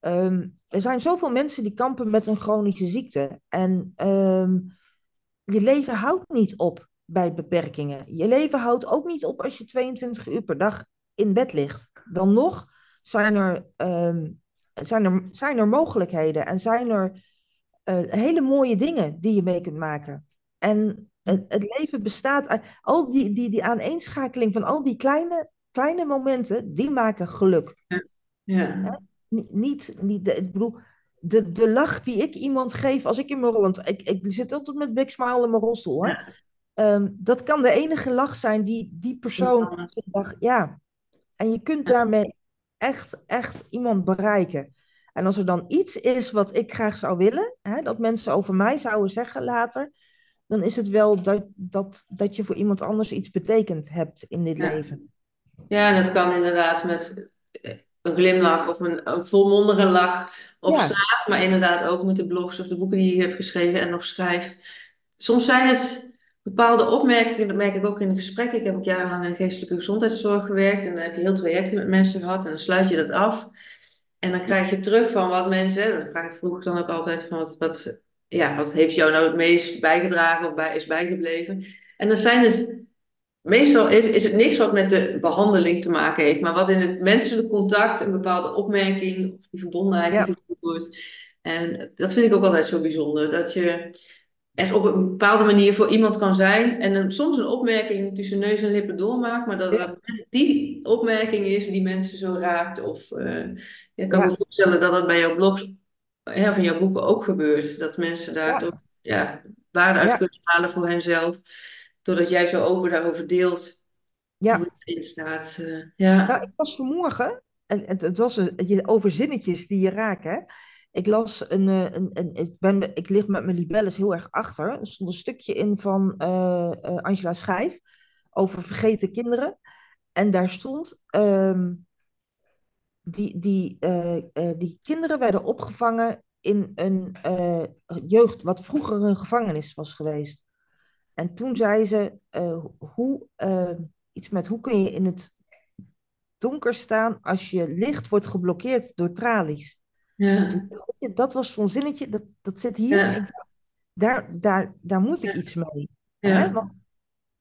ehm, er zijn zoveel mensen die kampen met een chronische ziekte. En ehm, je leven houdt niet op bij beperkingen. Je leven houdt ook niet op als je 22 uur per dag in bed ligt. Dan nog zijn er, ehm, zijn er, zijn er mogelijkheden en zijn er eh, hele mooie dingen die je mee kunt maken. En het, het leven bestaat uit al die, die, die aaneenschakeling van al die kleine, kleine momenten, die maken geluk. ja. Niet, niet, niet de, ik bedoel, de, de lach die ik iemand geef als ik in mijn rol, want ik, ik zit altijd met big smile in mijn rolstoel. Hè? Ja. Ehm, dat kan de enige lach zijn die die persoon dag, ja. En je kunt daarmee echt, echt iemand bereiken. En als er dan iets is wat ik graag zou willen, hè, dat mensen over mij zouden zeggen later, dan is het wel dat, dat, dat je voor iemand anders iets betekend hebt in dit Ja. leven. Ja, en dat kan inderdaad met eh, een glimlach of een, een volmondige lach op Ja. straat, maar inderdaad ook met de blogs of de boeken die je hebt geschreven en nog schrijft. Soms zijn het bepaalde opmerkingen, dat merk ik ook in de gesprekken. Ik heb ook jarenlang in de geestelijke gezondheidszorg gewerkt en dan heb je heel trajecten met mensen gehad en dan sluit je dat af. En dan krijg je terug van wat mensen, dat vraag ik vroeg dan ook altijd, van wat, wat, ja, wat heeft jou nou het meest bijgedragen of bij, is bijgebleven? En dan zijn het Meestal is het niks wat met de behandeling te maken heeft, maar wat in het menselijk contact een bepaalde opmerking of die verbondenheid Ja. die wordt. En dat vind ik ook altijd zo bijzonder, dat je echt op een bepaalde manier voor iemand kan zijn en een, soms een opmerking tussen neus en lippen doormaakt, maar dat Ja. die opmerking is die mensen zo raakt. Of eh, ik kan Ja. me voorstellen dat dat bij jouw blogs ja, of in jouw boeken ook gebeurt, dat mensen daar toch ja, waarde uit kunnen halen voor henzelf doordat jij zo open daarover deelt Ja. hoe het erin staat. eh, ja. Nou, ik was vanmorgen, en het, het was een, je, over zinnetjes die je raken. Ik las een, eh, een, een ik, ben, ik lig met mijn libelles heel erg achter. Er stond een stukje in van eh, eh, Angela Schijf over vergeten kinderen. En daar stond, ehm, die, die, die kinderen werden opgevangen in een jeugd, wat vroeger een gevangenis was geweest. En toen zei ze, hoe, eh, iets met hoe kun je in het donker staan als je licht wordt geblokkeerd door tralies. Ja. Dat was zo'n zinnetje, dat, dat zit hier. Ja. Ik daar, daar, daar moet ik Ja. iets mee. Ja. Hè? Want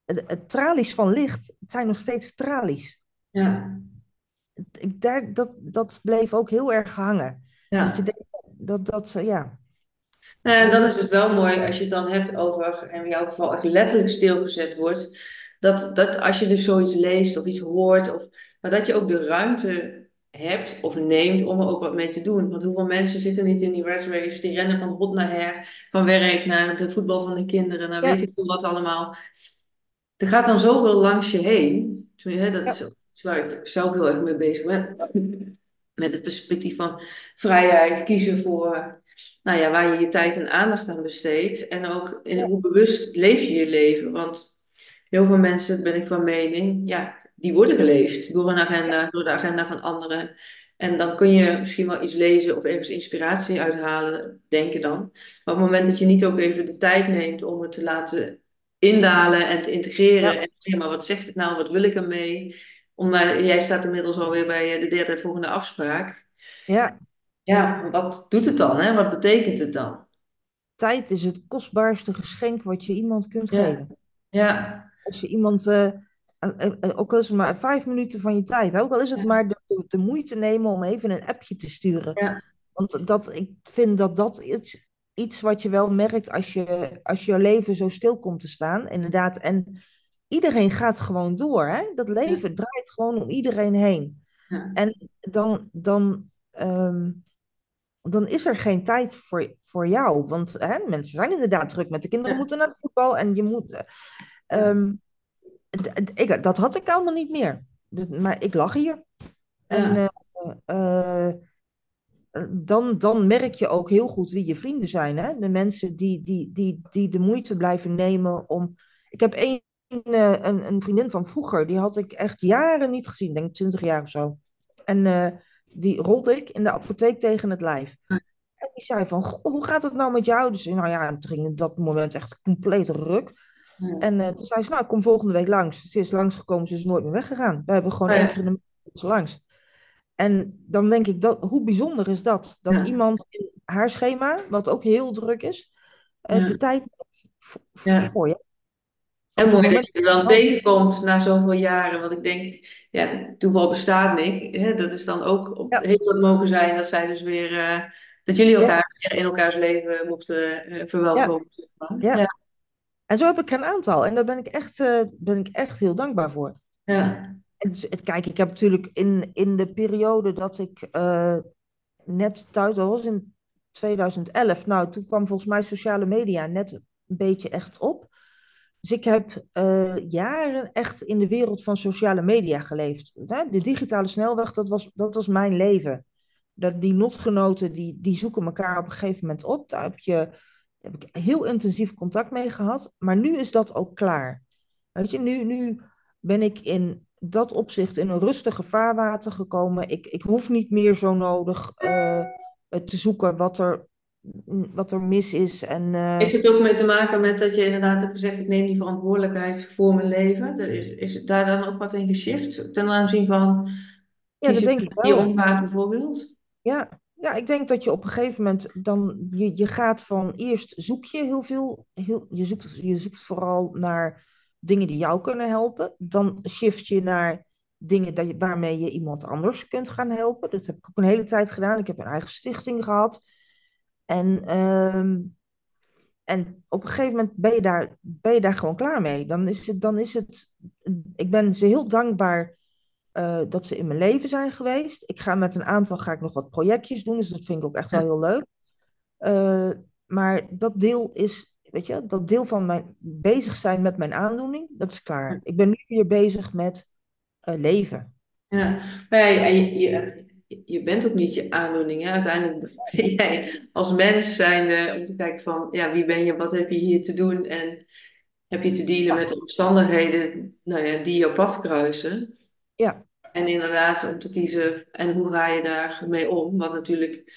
het, het tralies van licht, het zijn nog steeds tralies. Ja. Ik, daar, dat, dat bleef ook heel erg hangen. Ja. Dat je denkt, dat, dat ze, ja. Nou, en dan is het wel mooi als je het dan hebt over, en in jouw geval echt letterlijk stilgezet wordt, dat, dat als je dus zoiets leest of iets hoort, of, maar dat je ook de ruimte hebt of neemt om er ook wat mee te doen. Want hoeveel mensen zitten niet in die race, die rennen van hot naar her, van werk naar de voetbal van de kinderen, naar Ja. weet ik veel wat allemaal. Er gaat dan zoveel langs je heen. Dat is waar ik zelf heel erg mee bezig ben. Met het perspectief van vrijheid, kiezen voor nou ja, waar je je tijd en aandacht aan besteedt. En ook in hoe bewust leef je je leven. Want heel veel mensen, ben ik van mening, ja, die worden geleefd door een agenda, door de agenda van anderen. En dan kun je misschien wel iets lezen of ergens inspiratie uithalen, denken dan. Maar op het moment dat je niet ook even de tijd neemt om het te laten indalen en te integreren. Ja. En hé, maar wat zegt het nou? Wat wil ik ermee? Om, maar jij staat inmiddels alweer bij eh, de derde volgende afspraak. ja, Ja, wat doet het dan? Hè? Wat betekent het dan? tijd is het kostbaarste geschenk wat je iemand kunt Ja. geven. Ja, Als je iemand, eh, en- en- en ook al is het maar vijf minuten van je tijd, ook al is het Ja. maar de, de, moeite nemen om even een appje te sturen. Ja. Want dat, ik vind dat dat iets, iets wat je wel merkt als je, als je leven zo stil komt te staan, inderdaad. En iedereen gaat gewoon door, hè? Dat leven draait gewoon om iedereen heen. Ja. En dan, dan, ehm, dan is er geen tijd voor, voor jou. Want hè, mensen zijn inderdaad druk met de kinderen, moeten naar het voetbal en je moet. eh, ehm, ik, dat had ik allemaal niet meer. Maar ik lag hier. En Ja. eh, eh, dan, dan merk je ook heel goed wie je vrienden zijn. Hè? De mensen die, die, die, die de moeite blijven nemen om. Ik heb één, eh, een, een vriendin van vroeger, die had ik echt jaren niet gezien, denk ik 20 jaar of zo. En eh, die rolde ik in de apotheek tegen het lijf. En die zei van, "Goh, hoe gaat het nou met jou? Dus nou ja, toen ging op dat moment echt compleet ruk. Ja. En eh, toen zei ze, nou, ik kom volgende week langs. Ze is langsgekomen, ze is nooit meer weggegaan. We hebben gewoon ja. één keer in de maand langs. En dan denk ik, dat, hoe bijzonder is dat? Dat Ja. iemand in haar schema, wat ook heel druk is, eh, de tijd neemt voor, je. En mooi dat je er dan tegenkomt na zoveel jaren. Want ik denk, ja, toeval bestaat niet. Hè? Dat is dan ook op, Ja. heeft dat mogen zijn dat zij dus weer, eh, dat jullie elkaar weer in elkaars leven mochten verwelkomen. Ja. En zo heb ik een aantal. En daar ben ik echt, eh, ben ik echt heel dankbaar voor. Ja. En dus, het- kijk, ik heb natuurlijk in, in de periode dat ik eh, net thuis dat was, in 2011, nou, toen kwam volgens mij sociale media net een beetje echt op. Dus ik heb eh, jaren echt in de wereld van sociale media geleefd. De digitale snelweg, dat was, dat was mijn leven. Dat, die lotgenoten, die, die zoeken elkaar op een gegeven moment op. Daar heb, je, heb ik heel intensief contact mee gehad. Maar nu is dat ook klaar. Weet je, nu, nu ben ik in dat opzicht in een rustige vaarwater gekomen. Ik, ik hoef niet meer zo nodig eh, te zoeken wat er, wat er mis is. En, eh, Heeft het ook mee te maken met dat je inderdaad hebt gezegd, ik neem die verantwoordelijkheid voor mijn leven? Is, is daar dan ook wat in geshift ten aanzien van ja, dat denk ik wel. bijvoorbeeld? Ja, ja, ik denk dat je op een gegeven moment dan, je, je gaat van eerst zoek je heel veel, heel, je, zoekt, je zoekt vooral naar dingen die jou kunnen helpen. Dan shift je naar dingen dat je, waarmee je iemand anders kunt gaan helpen. Dat heb ik ook een hele tijd gedaan. Ik heb een eigen stichting gehad. En, ehm, en op een gegeven moment ben je daar, ben je daar gewoon klaar mee. Dan is het, dan is het, ik ben ze heel dankbaar eh, dat ze in mijn leven zijn geweest. Ik ga met een aantal ga ik nog wat projectjes doen, dus dat vind ik ook echt wel heel leuk. Eh, maar dat deel is, weet je, dat deel van mijn bezig zijn met mijn aandoening, dat is klaar. Ik ben nu weer bezig met eh, leven. Ja, en je, je, je bent ook niet je aandoening. Hè? Uiteindelijk ben jij als mens zijnde om te kijken van, ja, wie ben je, wat heb je hier te doen en heb je te dealen met de omstandigheden nou ja, die je pad kruisen. Ja, En inderdaad om te kiezen en hoe ga je daarmee om, wat natuurlijk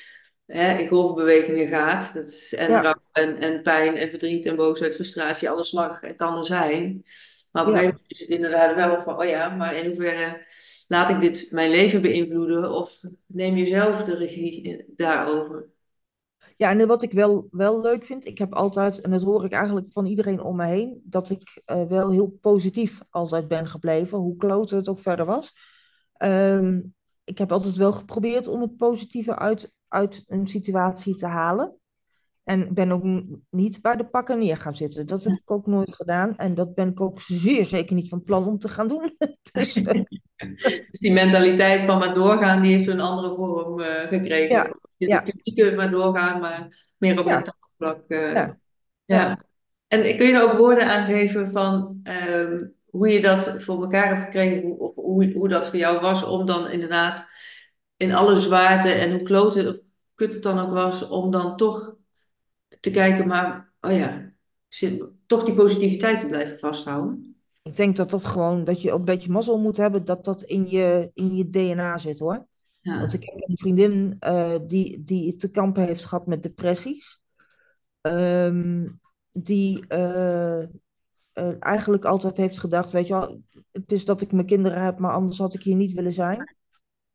hè, in golfbewegingen gaat. Dat is en Ja. en, en pijn en verdriet en boosheid, frustratie, alles mag en kan er zijn. Maar op een gegeven moment is het inderdaad wel van, oh ja, maar in hoeverre laat ik dit mijn leven beïnvloeden of neem je zelf de regie daarover? Ja, en wat ik wel, wel leuk vind, ik heb altijd, en dat hoor ik eigenlijk van iedereen om me heen, dat ik eh, wel heel positief altijd ben gebleven, hoe kloot het ook verder was. Ehm, ik heb altijd wel geprobeerd om het positieve uit, uit een situatie te halen. En ben ook niet bij de pakken neer gaan zitten. Dat heb ik ook nooit gedaan. En dat ben ik ook zeer zeker niet van plan om te gaan doen. Dus, eh, Dus die mentaliteit van maar doorgaan, die heeft een andere vorm eh, gekregen. Ja, Je ja. fysieke maar doorgaan, maar meer op Ja. mentaal vlak. eh, Ja. ja. En kun je er ook woorden aangeven van ehm, hoe je dat voor elkaar hebt gekregen, hoe, hoe, hoe dat voor jou was om dan inderdaad in alle zwaarte en hoe klote of kut het dan ook was, om dan toch te kijken, maar oh ja, zit, toch die positiviteit te blijven vasthouden. ik denk dat dat gewoon, dat je ook een beetje mazzel moet hebben, dat dat in je, in je DNA zit hoor. Ja. Want ik heb een vriendin eh, die, die te kampen heeft gehad met depressies. Ehm, die eh, eh, eigenlijk altijd heeft gedacht, weet je wel, het is dat ik mijn kinderen heb, maar anders had ik hier niet willen zijn.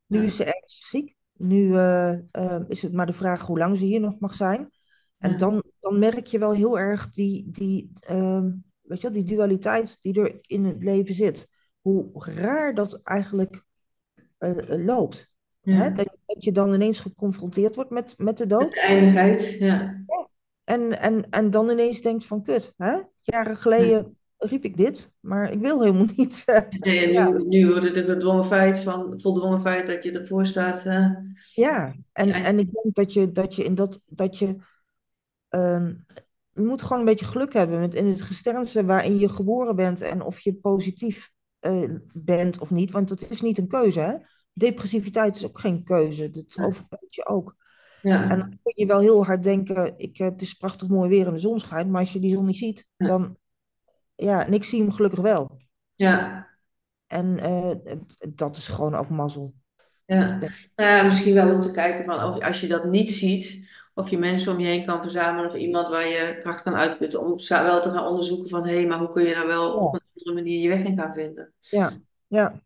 Nu Ja. is ze ernstig ziek. Nu eh, eh, is het maar de vraag hoe lang ze hier nog mag zijn. En Ja. dan, dan merk je wel heel erg die, die, ehm, weet je wel, die dualiteit die er in het leven zit. Hoe raar dat eigenlijk loopt. Hè? Dat, dat je dan ineens geconfronteerd wordt met, met de dood. De eindigheid, ja. En, en, en dan ineens denkt van kut, hè? Jaren geleden riep ik dit, maar ik wil helemaal niet. eh, Nee, en nu, nu wordt het een gedwongen feit van, voldwongen feit dat je ervoor staat. eh, Ja, en, Ja. en ik denk dat je, dat je in dat, dat je, ehm, je moet gewoon een beetje geluk hebben met in het gesternte waarin je geboren bent en of je positief eh, bent of niet, want dat is niet een keuze, hè? Depressiviteit is ook geen keuze, dat overkomt je ook. Ja. En dan kun je wel heel hard denken, ik, eh, het is prachtig mooi weer en de zon schijnt, maar als je die zon niet ziet, Ja. dan, ja, en ik zie hem gelukkig wel. ja, En eh, dat is gewoon ook mazzel. ja. Nou ja, misschien wel om te kijken van of, als je dat niet ziet, of je mensen om je heen kan verzamelen of iemand waar je kracht kan uitputten, om wel te gaan onderzoeken van hé, hey, maar hoe kun je daar wel Ja. op een andere manier je weg in gaan vinden. Ja, ja.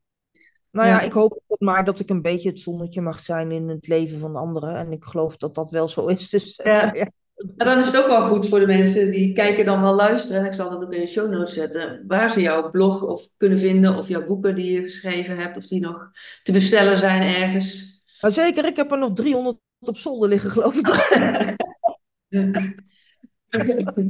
Nou ja, Ja. ik hoop maar dat ik een beetje het zonnetje mag zijn in het leven van anderen. En ik geloof dat dat wel zo is. Dus eh, Ja. dan is het ook wel goed voor de mensen die kijken dan wel luisteren. En ik zal dat ook in de show notes zetten. Waar ze jouw blog of kunnen vinden. Of jouw boeken die je geschreven hebt. Of die nog te bestellen zijn ergens. Maar zeker, ik heb er nog 300 op zolder liggen, geloof ik.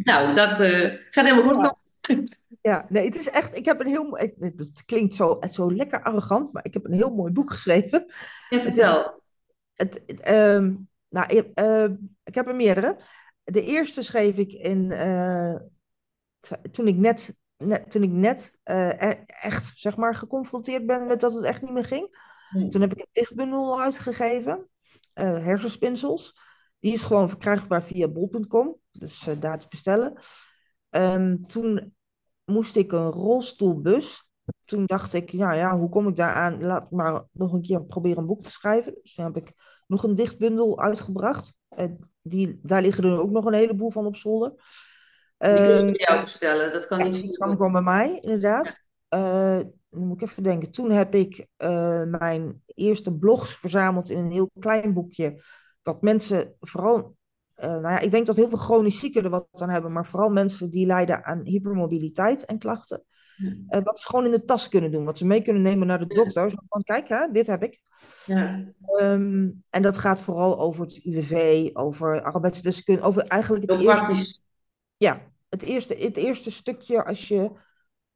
Nou, dat eh, gaat helemaal goed. Ja. Ja, nee, het is echt, ik heb een heel, het klinkt zo, het zo lekker arrogant, maar ik heb een heel mooi boek geschreven. Ja, Het is- vertel. Het, het, ehm, nou, ik, eh, ik heb er meerdere. De eerste schreef ik in, eh, toen ik net, net, toen ik net eh, e- echt zeg maar, geconfronteerd ben met dat het echt niet meer ging. Toen heb ik een dichtbundel uitgegeven, eh, Hersenspinsels. Die is gewoon verkrijgbaar via bol.com, dus eh, daar te bestellen. Ehm, toen moest ik een rolstoelbus. Toen dacht ik, ja, ja, hoe kom ik daar aan? Laat ik maar nog een keer proberen een boek te schrijven. Dus toen heb ik nog een dichtbundel uitgebracht. Eh, die, daar liggen er ook nog een heleboel van op zolder. Die kun je Ehm, bij jou bestellen. Dat kan niet die kwam de- gewoon bij mij, inderdaad. Eh, dan moet ik even denken. Toen heb ik eh, mijn eerste blogs verzameld in een heel klein boekje. Wat mensen vooral... eh, nou ja, ik denk dat heel veel chronisch zieken er wat aan hebben. Maar vooral mensen die lijden aan hypermobiliteit en klachten. Eh, wat ze gewoon in de tas kunnen doen. Wat ze mee kunnen nemen naar de dokter. Zo van, kijk, hè, dit heb ik. Ja. Ehm, en dat gaat vooral over het UWV, over arbeidsdeskunde, over eigenlijk het eerste ja, het eerste, het eerste stukje als je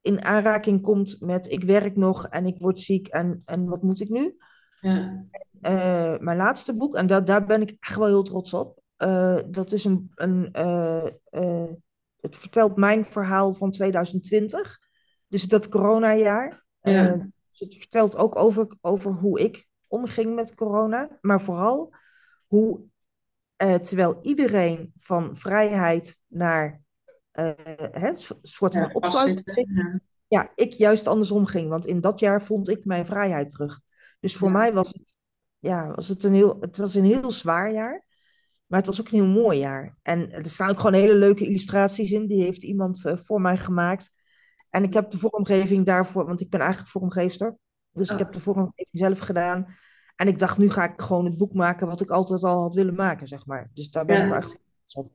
in aanraking komt met ik werk nog en ik word ziek en, en wat moet ik nu? Ja. Eh, mijn laatste boek, en da daar ben ik echt wel heel trots op. eh, dat is een, een eh, eh, het vertelt mijn verhaal van 2020, dus dat coronajaar. Ja. Dus het vertelt ook over, over hoe ik omging met corona, maar vooral hoe, terwijl iedereen van vrijheid naar een soort van Ja, opsluiting ging, Ja. ja, ik juist andersom ging. Want in dat jaar vond ik mijn vrijheid terug. Dus voor Ja. mij was het, ja, was het, een heel, het was een heel zwaar jaar. Maar het was ook een heel mooi jaar. En er staan ook gewoon hele leuke illustraties in. Die heeft iemand uh, voor mij gemaakt. En ik heb de vormgeving daarvoor, want ik ben eigenlijk vormgeefster. Dus ik Oh. heb de vormgeving zelf gedaan. En ik dacht, nu ga ik gewoon het boek maken wat ik altijd al had willen maken, zeg maar. Dus daar ben Ja. ik echt op.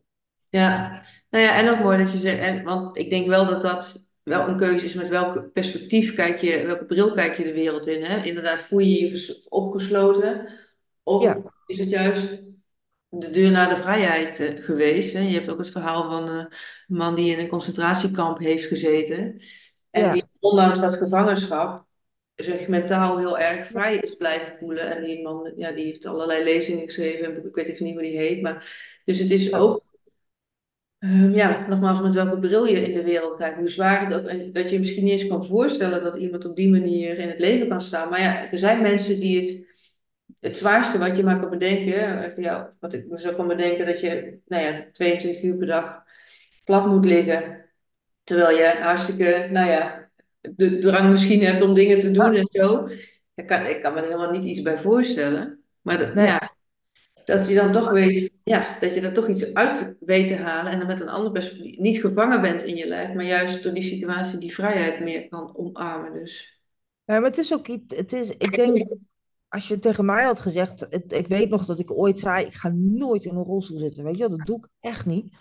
Ja, nou ja, en ook mooi dat je zegt, en, want ik denk wel dat dat wel een keuze is met welk perspectief kijk je, welke bril kijk je de wereld in. Hè? Inderdaad, voel je je ges- opgesloten of Ja. is het juist de deur naar de vrijheid eh, geweest? Hè? Je hebt ook het verhaal van eh, een man die in een concentratiekamp heeft gezeten en Ja. die ondanks dat gevangenschap zich mentaal heel erg vrij is blijven voelen. En die man, ja, die heeft allerlei lezingen geschreven, ik weet even niet hoe die heet, maar dus het is ook Ehm, ja, nogmaals, met welke bril je in de wereld kijkt, hoe zwaar het ook, en dat je je misschien niet eens kan voorstellen dat iemand op die manier in het leven kan staan. Maar ja, er zijn mensen die het, het zwaarste wat je maar kan bedenken, even ja, wat ik me zo kan bedenken, dat je, nou ja, 22 uur per dag plat moet liggen, terwijl je hartstikke, nou ja, de drang misschien hebt om dingen te doen en zo. Ik kan, ik kan me er helemaal niet iets bij voorstellen. Maar dat, Nee. ja, dat je dan toch weet, ja, dat je er toch iets uit weet te halen en dan met een ander perspectief niet gevangen bent in je lijf, maar juist door die situatie die vrijheid meer kan omarmen. Dus Ja, maar het is ook iets, het is, ik denk, als je tegen mij had gezegd, ik weet nog dat ik ooit zei, ik ga nooit in een rolstoel zitten, weet je wel, dat doe ik echt niet.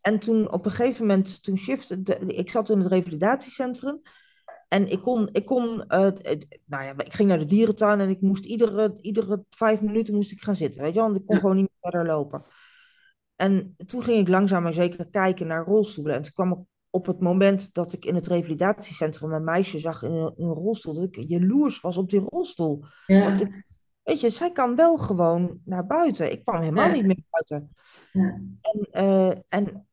En toen op een gegeven moment, toen shifte, de- ik zat in het revalidatiecentrum en ik kon, ik kon eh, nou ja, ik ging naar de dierentuin en ik moest iedere, iedere vijf minuten moest ik gaan zitten, weet je wel, want ik kon Ja. gewoon niet verder lopen. En toen ging ik langzaam maar zeker kijken naar rolstoelen en toen kwam ik op het moment dat ik in het revalidatiecentrum een meisje zag in een, in een rolstoel, dat ik jaloers was op die rolstoel. ja, Want ik, weet je, zij kan wel gewoon naar buiten. Ik kwam helemaal Ja. niet meer buiten. ja, En, eh, en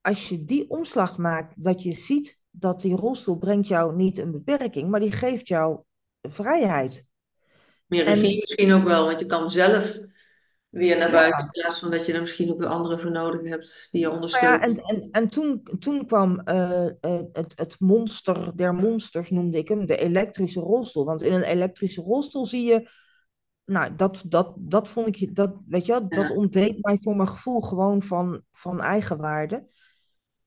als je die omslag maakt, dat je ziet dat die rolstoel brengt jou niet een beperking, maar die geeft jou vrijheid. meer En- regie misschien ook wel, want je kan zelf weer naar buiten in plaats van dat je er misschien ook weer anderen voor nodig hebt die je ondersteunen. ja, en, en, en toen, toen kwam eh, eh, het, het monster der monsters, noemde ik hem, de elektrische rolstoel. Want in een elektrische rolstoel zie je, nou, dat, dat, dat vond ik, dat, weet je wel, dat Ja. ontdeed mij voor mijn gevoel gewoon van, van eigenwaarde.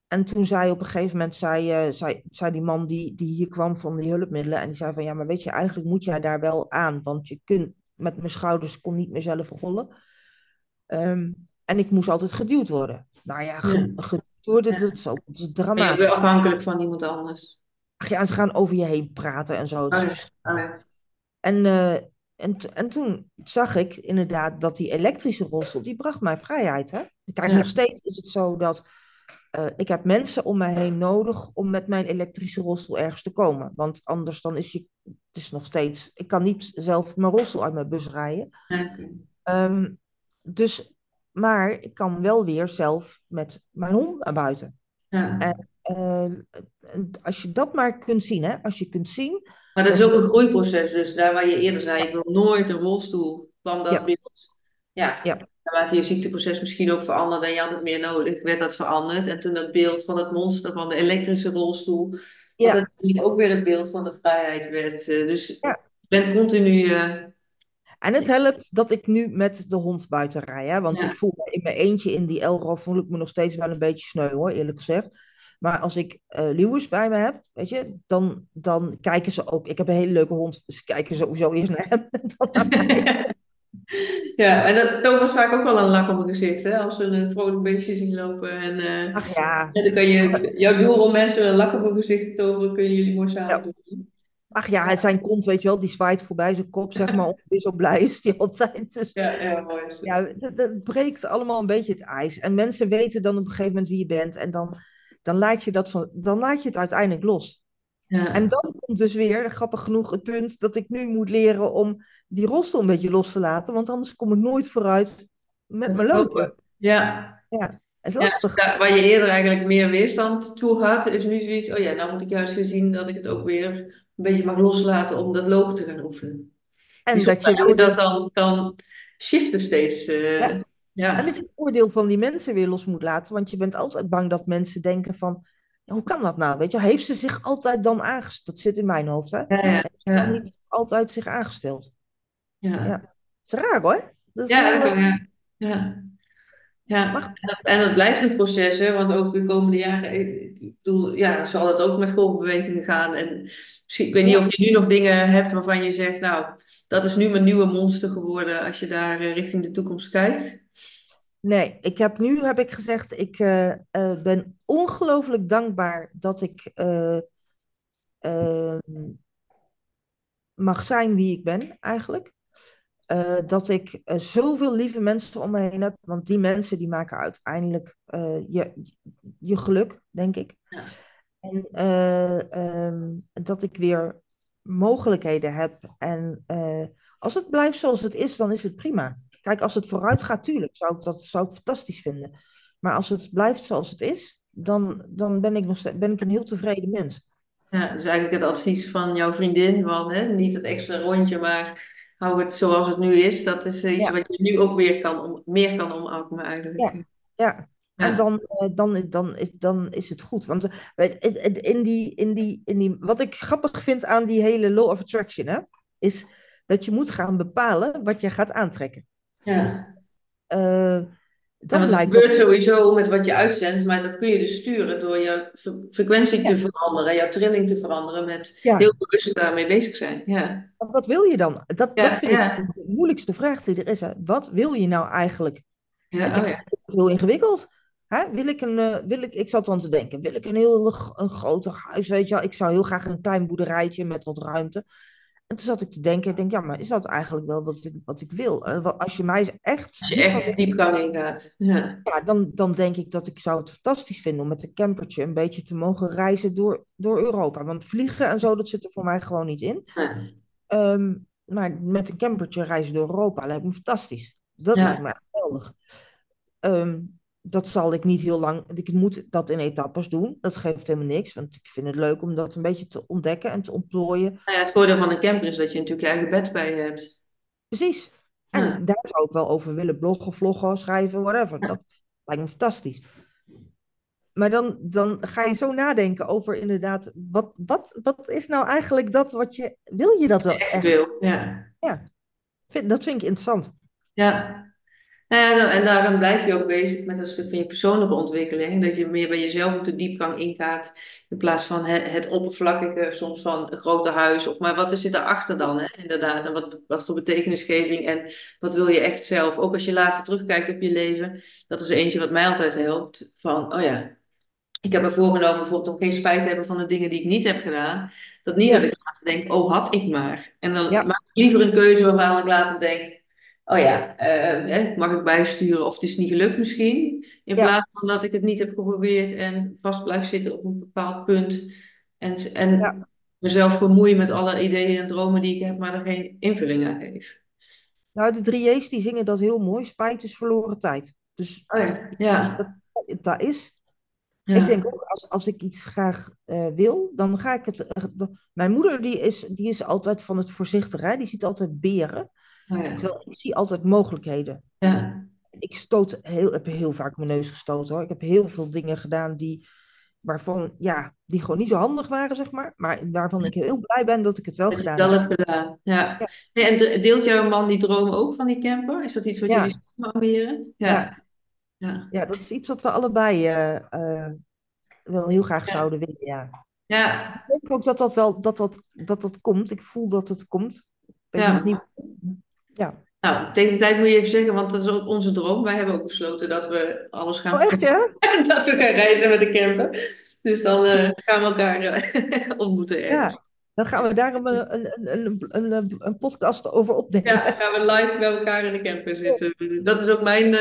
En toen zei op een gegeven moment, zei, eh, zei, zei die man die, die hier kwam van die hulpmiddelen, en die zei van, ja, maar weet je, eigenlijk moet jij daar wel aan, want je kunt met mijn schouders kon niet meer zelf rollen. Ehm, en ik moest altijd geduwd worden. Nou ja, ge- Ja. geduwd worden, dat is ook dat is je dramatisch. weer afhankelijk van iemand anders. Ach ja, ze gaan over je heen praten en zo. Oh ja, oh. En, eh, en, en toen zag ik inderdaad dat die elektrische rolstoel, die bracht mij vrijheid. Hè? Kijk, nog steeds is het zo dat eh, ik heb mensen om mij heen nodig om met mijn elektrische rolstoel ergens te komen. Want anders dan is je, het is nog steeds, ik kan niet zelf mijn rolstoel uit mijn bus rijden. Dus, maar ik kan wel weer zelf met mijn hond naar buiten. Ja. En eh, als je dat maar kunt zien, hè? als je kunt zien, Maar dat is ook een groeiproces. Dus daar waar je eerder zei, ik wil nooit een rolstoel, kwam dat Ja. beeld. Ja, Ja. naarmate je ziekteproces misschien ook veranderde en je had het meer nodig, werd dat veranderd. En toen dat beeld van het monster van de elektrische rolstoel, Ja. uiteindelijk ook weer het beeld van de vrijheid werd. Eh, Dus je bent continu... eh, En het helpt dat ik nu met de hond buiten rij. Hè? Want Ja. ik voel me in mijn eentje in die Elro voel ik me nog steeds wel een beetje sneu hoor, eerlijk gezegd. Maar als ik eh Lewis bij me heb, weet je, dan, dan kijken ze ook. Ik heb een hele leuke hond, dus ze kijken sowieso eerst naar hem. en dan naar mij. ja, en dat tovert vaak ook wel een lach op mijn gezicht, hè? Als ze een vrolijk beestje zien lopen. En eh, Ach ja, dan kan je, jouw doel om mensen een lach op hun gezicht te toveren, kunnen jullie mooi samen Ja. doen. Ach ja, zijn kont, weet je wel, die zwaait voorbij zijn kop, zeg maar. Ongeveer zo blij is die altijd. Dus Ja, ja, mooi. ja, dat, dat breekt allemaal een beetje het ijs. En mensen weten dan op een gegeven moment wie je bent. En dan, dan, laat, je dat van, dan laat je het uiteindelijk los. Ja. En dan komt dus weer, grappig genoeg, het punt dat ik nu moet leren om die rolstoel een beetje los te laten. Want anders kom ik nooit vooruit met mijn lopen. Ja, Het is lastig. waar je eerder eigenlijk meer weerstand toe had, is nu zoiets, oh ja, nou moet ik juist weer zien dat ik het ook weer een beetje mag loslaten om dat lopen te gaan oefenen. En Bijzonder dat je hoe dat dan kan shiften steeds. eh, Ja. ja. En dat je het oordeel van die mensen weer los moet laten. Want je bent altijd bang dat mensen denken van... hoe kan dat nou? Weet je, heeft ze zich altijd dan aangesteld? Dat zit in mijn hoofd, hè? Ja, ja, niet altijd zich aangesteld? ja. Ja. Dat is raar, hoor. Dat is Ja, ja. Ja. Ja, en dat, blijft een proces, hè, want ook de komende jaren, ik ik bedoel, ja, zal het ook met golfbewegingen gaan. En misschien, ik weet niet Ja. of je nu nog dingen hebt waarvan je zegt, nou, dat is nu mijn nieuwe monster geworden als je daar eh, richting de toekomst kijkt. Nee, ik heb nu heb ik gezegd, ik eh, eh, ben ongelooflijk dankbaar dat ik eh, eh, mag zijn wie ik ben, eigenlijk. Eh, dat ik eh, zoveel lieve mensen om me heen heb, want die mensen die maken uiteindelijk eh, je, je geluk, denk ik. Ja. En eh, ehm, dat ik weer mogelijkheden heb. En als het blijft zoals het is, dan is het prima. Kijk, als het vooruit gaat, tuurlijk, zou ik dat zou ik fantastisch vinden. Maar als het blijft zoals het is, dan, dan ben ik nog ben ik een heel tevreden mens. Ja, dus eigenlijk het advies van jouw vriendin van, hè, niet het extra rondje, maar hou het zoals het nu is. Dat is eh, iets Ja. wat je nu ook weer kan om, meer kan omarmen eigenlijk. Ja. Ja, Ja. en dan, eh, dan, is- dan, is, dan is het goed. Want eh, in die, in die, in die, wat ik grappig vind aan die hele law of attraction, hè, is dat je moet gaan bepalen wat je gaat aantrekken. Ja. Ja, dat lijkt gebeurt op, sowieso met wat je uitzendt, maar dat kun je dus sturen door je fre- frequentie te veranderen, jouw trilling te veranderen, met Ja. heel bewust daarmee bezig zijn. Ja, wat wil je dan? Dat, dat vind ik de moeilijkste vraag die er is. Hè. Wat wil je nou eigenlijk? ja, Ik oh ja. het heel ingewikkeld. Hè? Wil ik een, eh, wil ik, ik zat dan te denken, wil ik een heel een groter huis, weet je wel? Ik zou heel graag een klein boerderijtje met wat ruimte. En toen zat ik te denken, ik denk, ja, maar is dat eigenlijk wel wat ik, wat ik wil? Eh, Als je mij echt Als je diep echt diepgang ingaat. Ja. ja, dan, dan denk ik dat ik zou het fantastisch vinden om met een campertje een beetje te mogen reizen door, door Europa. Want vliegen en zo, dat zit er voor mij gewoon niet in. Ja. Ehm, maar met een campertje reizen door Europa lijkt me fantastisch. Dat Ja. lijkt me geweldig. Ehm, dat zal ik niet heel lang. Ik moet dat in etappes doen. Dat geeft helemaal niks. Want ik vind het leuk om dat een beetje te ontdekken en te ontplooien. Nou ja, het voordeel van een camper is dat je natuurlijk je eigen bed bij je hebt. Precies. En Ja. daar zou ik wel over willen bloggen, vloggen, schrijven, whatever. Dat lijkt me fantastisch. Maar dan, dan ga je zo nadenken over inderdaad, wat, wat, wat is nou eigenlijk dat wat je, wil je dat wel Echt echt? wil. Ja. Vind, dat vind ik interessant. Ja. Nou en daarom blijf je ook bezig met een stuk van je persoonlijke ontwikkeling. Dat je meer bij jezelf op de diepgang ingaat. In plaats van het, het oppervlakkige, soms van een grote huis. Of maar wat is zit daarachter dan? Hè? Inderdaad. En wat, wat voor betekenisgeving en wat wil je echt zelf? Ook als je later terugkijkt op je leven. Dat is eentje wat mij altijd helpt. Van, oh ja, ik heb me voorgenomen bijvoorbeeld om geen spijt te hebben van de dingen die ik niet heb gedaan. Dat niet dat ik later denk, oh had ik maar. En dan Ja. maak ik liever een keuze waarvan ik later denk, oh ja, eh, mag ik bijsturen of het is niet gelukt misschien. In Ja. plaats van dat ik het niet heb geprobeerd en vast blijf zitten op een bepaald punt. En, en Ja. mezelf vermoeien met alle ideeën en dromen die ik heb, maar er geen invulling aan geef. Nou, de drie J's die zingen dat heel mooi. Spijt is verloren tijd. Dus Oh ja, ja. dat is. Ja. Ik denk ook, als, als ik iets graag eh, wil, dan ga ik het... eh, mijn moeder die is, die is altijd van het voorzichtige, hè? die ziet altijd beren. Oh ja. Terwijl ik zie altijd mogelijkheden. Ja. Ik stoot heel, heb heel vaak mijn neus gestoten hoor. Ik heb heel veel dingen gedaan die, waarvan, ja, die gewoon niet zo handig waren, zeg maar. Maar waarvan ik heel blij ben dat ik het wel Dat gedaan heb. gedaan. Ja. Ja. Nee, en de- deelt jouw man die droom ook van die camper? Is dat iets wat jullie samen amberen? Ja. Ja. Ja. Dat is iets wat we allebei eh, eh, wel heel graag Ja. zouden willen, ja. Ja. Ik denk ook dat dat wel, dat dat, dat dat komt. Ik voel dat het komt. Ik Ja. nog niet. Ja. Nou, tegen de tijd moet je even zeggen, want dat is ook onze droom. Wij hebben ook besloten dat we alles gaan Oh, echt ja? dat we gaan reizen met de camper. Dus dan eh, gaan we elkaar ontmoeten ergens. Ja. Dan gaan we daar een, een, een, een, podcast over opnemen. Ja, dan gaan we live bij elkaar in de camper zitten. Dat is ook mijn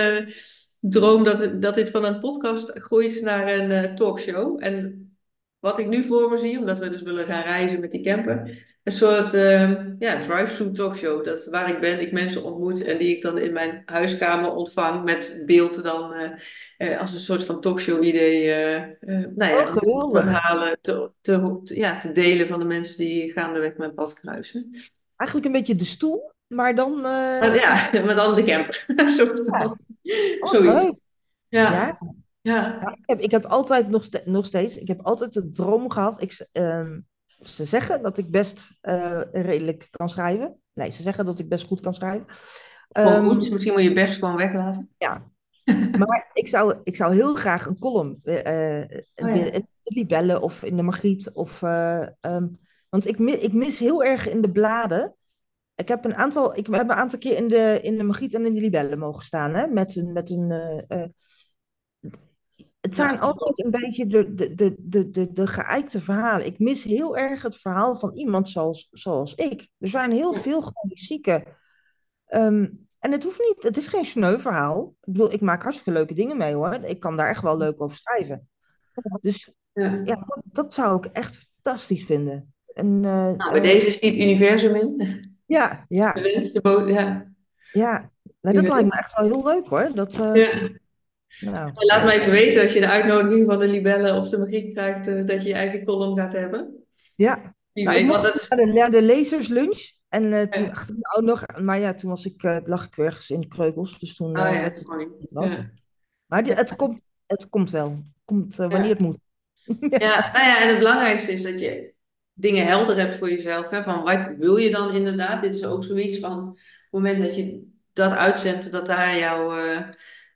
droom, dat, dat dit van een podcast groeit naar een eh, talkshow. En wat ik nu voor me zie, omdat we dus willen gaan reizen met die camper, een soort eh, ja, drive-thru talkshow. Dat waar ik ben, ik mensen ontmoet en die ik dan in mijn huiskamer ontvang met beeld dan eh, eh, als een soort van talkshow-idee. nou ja, Oh, geweldig. verhalen te, te, ja, te delen van de mensen die gaandeweg mijn pad kruisen. Eigenlijk een beetje de stoel, maar dan... Maar ja, maar dan de camper. Soort van- oh, Zoiets. Ja, Ja. ja. Ik, heb, ik heb altijd nog, ste- nog steeds, ik heb altijd de droom gehad. Ik, ehm, ze zeggen dat ik best eh, redelijk kan schrijven. Nee, ze zeggen dat ik best goed kan schrijven. Ehm, goed. Misschien moet je best gewoon weglaten. ja, Maar ik zou, ik zou heel graag een column Oh ja. in de Libelle of in de Margriet. Of, eh, ehm, want ik, ik mis heel erg in de bladen. Ik heb een aantal, ik heb een aantal keer in de, in de Margriet en in de Libelle mogen staan. Hè, met een, met een, eh, eh, het zijn altijd een beetje de, de, de, de, de, de geëikte verhalen. Ik mis heel erg het verhaal van iemand zoals, zoals ik. Er zijn heel veel chronisch zieken. Ehm, en het hoeft niet, het is geen sneu verhaal. Ik bedoel, ik maak hartstikke leuke dingen mee hoor. Ik kan daar echt wel leuk over schrijven. Dus Ja. ja, dat, dat zou ik echt fantastisch vinden. En, eh, Nou, bij deze is het universum in. Ja, ja, De ja. ja. Nou, dat lijkt me echt wel heel leuk hoor. Dat, eh, Ja. nou, Laat me even weten als je de uitnodiging van de Libelle of de Margriet krijgt, eh, dat je je eigen column gaat hebben. ja. Wie Nou, weet, want dat de, de lezerslunch. En eh, toen Ja. nou nog, maar ja, toen was ik, lag ik ergens in kreukels. Dus toen Oh ja, werd het. Ja. Maar die- het, komt, het komt wel. Komt wanneer het moet. Ja, nou ja, en het belangrijkste is dat je dingen helder hebt voor jezelf. Hè, van wat wil je dan inderdaad? Dit is ook zoiets van op het moment dat je dat uitzendt, dat daar jouw eh,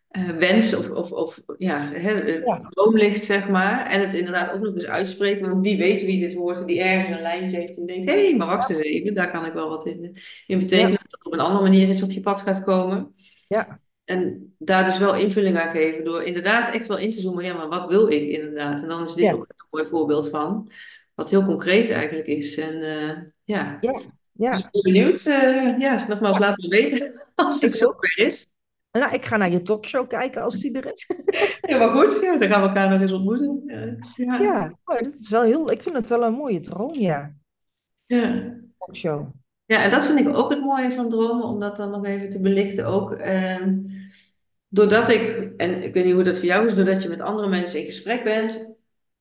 eh, wens of, of, of ja, hè, eh, Ja. droom ligt, zeg maar. En het inderdaad ook nog eens uitspreken. Want wie weet wie dit hoort, die ergens een lijntje heeft en denkt, hé, hey, maar wacht eens even, daar kan ik wel wat in, in betekenen. Dat het op een andere manier iets op je pad gaat komen. Ja, En daar dus wel invulling aan geven door inderdaad echt wel in te zoomen. Ja, maar wat wil ik inderdaad? En dan is dit Ja. ook een mooi voorbeeld van. Wat heel concreet eigenlijk is. En eh, ja, ja, ja. dus ik ben benieuwd. eh, ja, nogmaals, laat me weten als het zover is. Nou, ik ga naar je talkshow kijken als die er is. Ja, maar goed, ja, dan gaan we elkaar nog eens ontmoeten. Ja, ja. Ja, oh, dat is wel heel, ik vind het wel een mooie droom, ja. ja. Talkshow. Ja, en dat vind ik ook het mooie van dromen, om dat dan nog even te belichten. Ook ehm, doordat ik, en ik weet niet hoe dat voor jou is, doordat je met andere mensen in gesprek bent,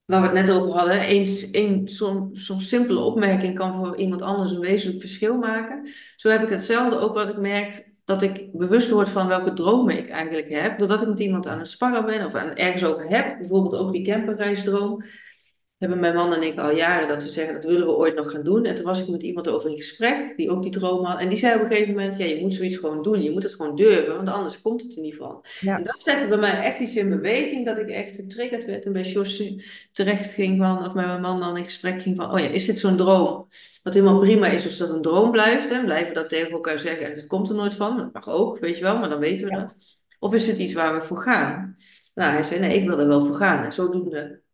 waar we het net over hadden, eens soms, soms simpele opmerking kan voor iemand anders een wezenlijk verschil maken. Zo heb ik hetzelfde ook wat ik merk dat ik bewust word van welke dromen ik eigenlijk heb. Doordat ik met iemand aan het sparren ben of aan ergens over heb, bijvoorbeeld ook die camperreisdroom hebben mijn man en ik al jaren dat we zeggen dat willen we ooit nog gaan doen. En toen was ik met iemand over in gesprek die ook die droom had. En die zei op een gegeven moment, ja, je moet zoiets gewoon doen. Je moet het gewoon durven, want anders komt het er niet van. Ja. En dat zette bij mij echt iets in beweging, dat ik echt getriggerd werd en bij Jos terecht ging van, of met mijn man dan in gesprek ging van, oh ja, is dit zo'n droom? Wat helemaal prima is als dat een droom blijft. Hè? Blijven dat tegen elkaar zeggen en het komt er nooit van. Dat mag ook, weet je wel, maar dan weten we Ja. dat. Of is het iets waar we voor gaan? Nou, hij zei, nee, ik wil er wel voor gaan. En zodoende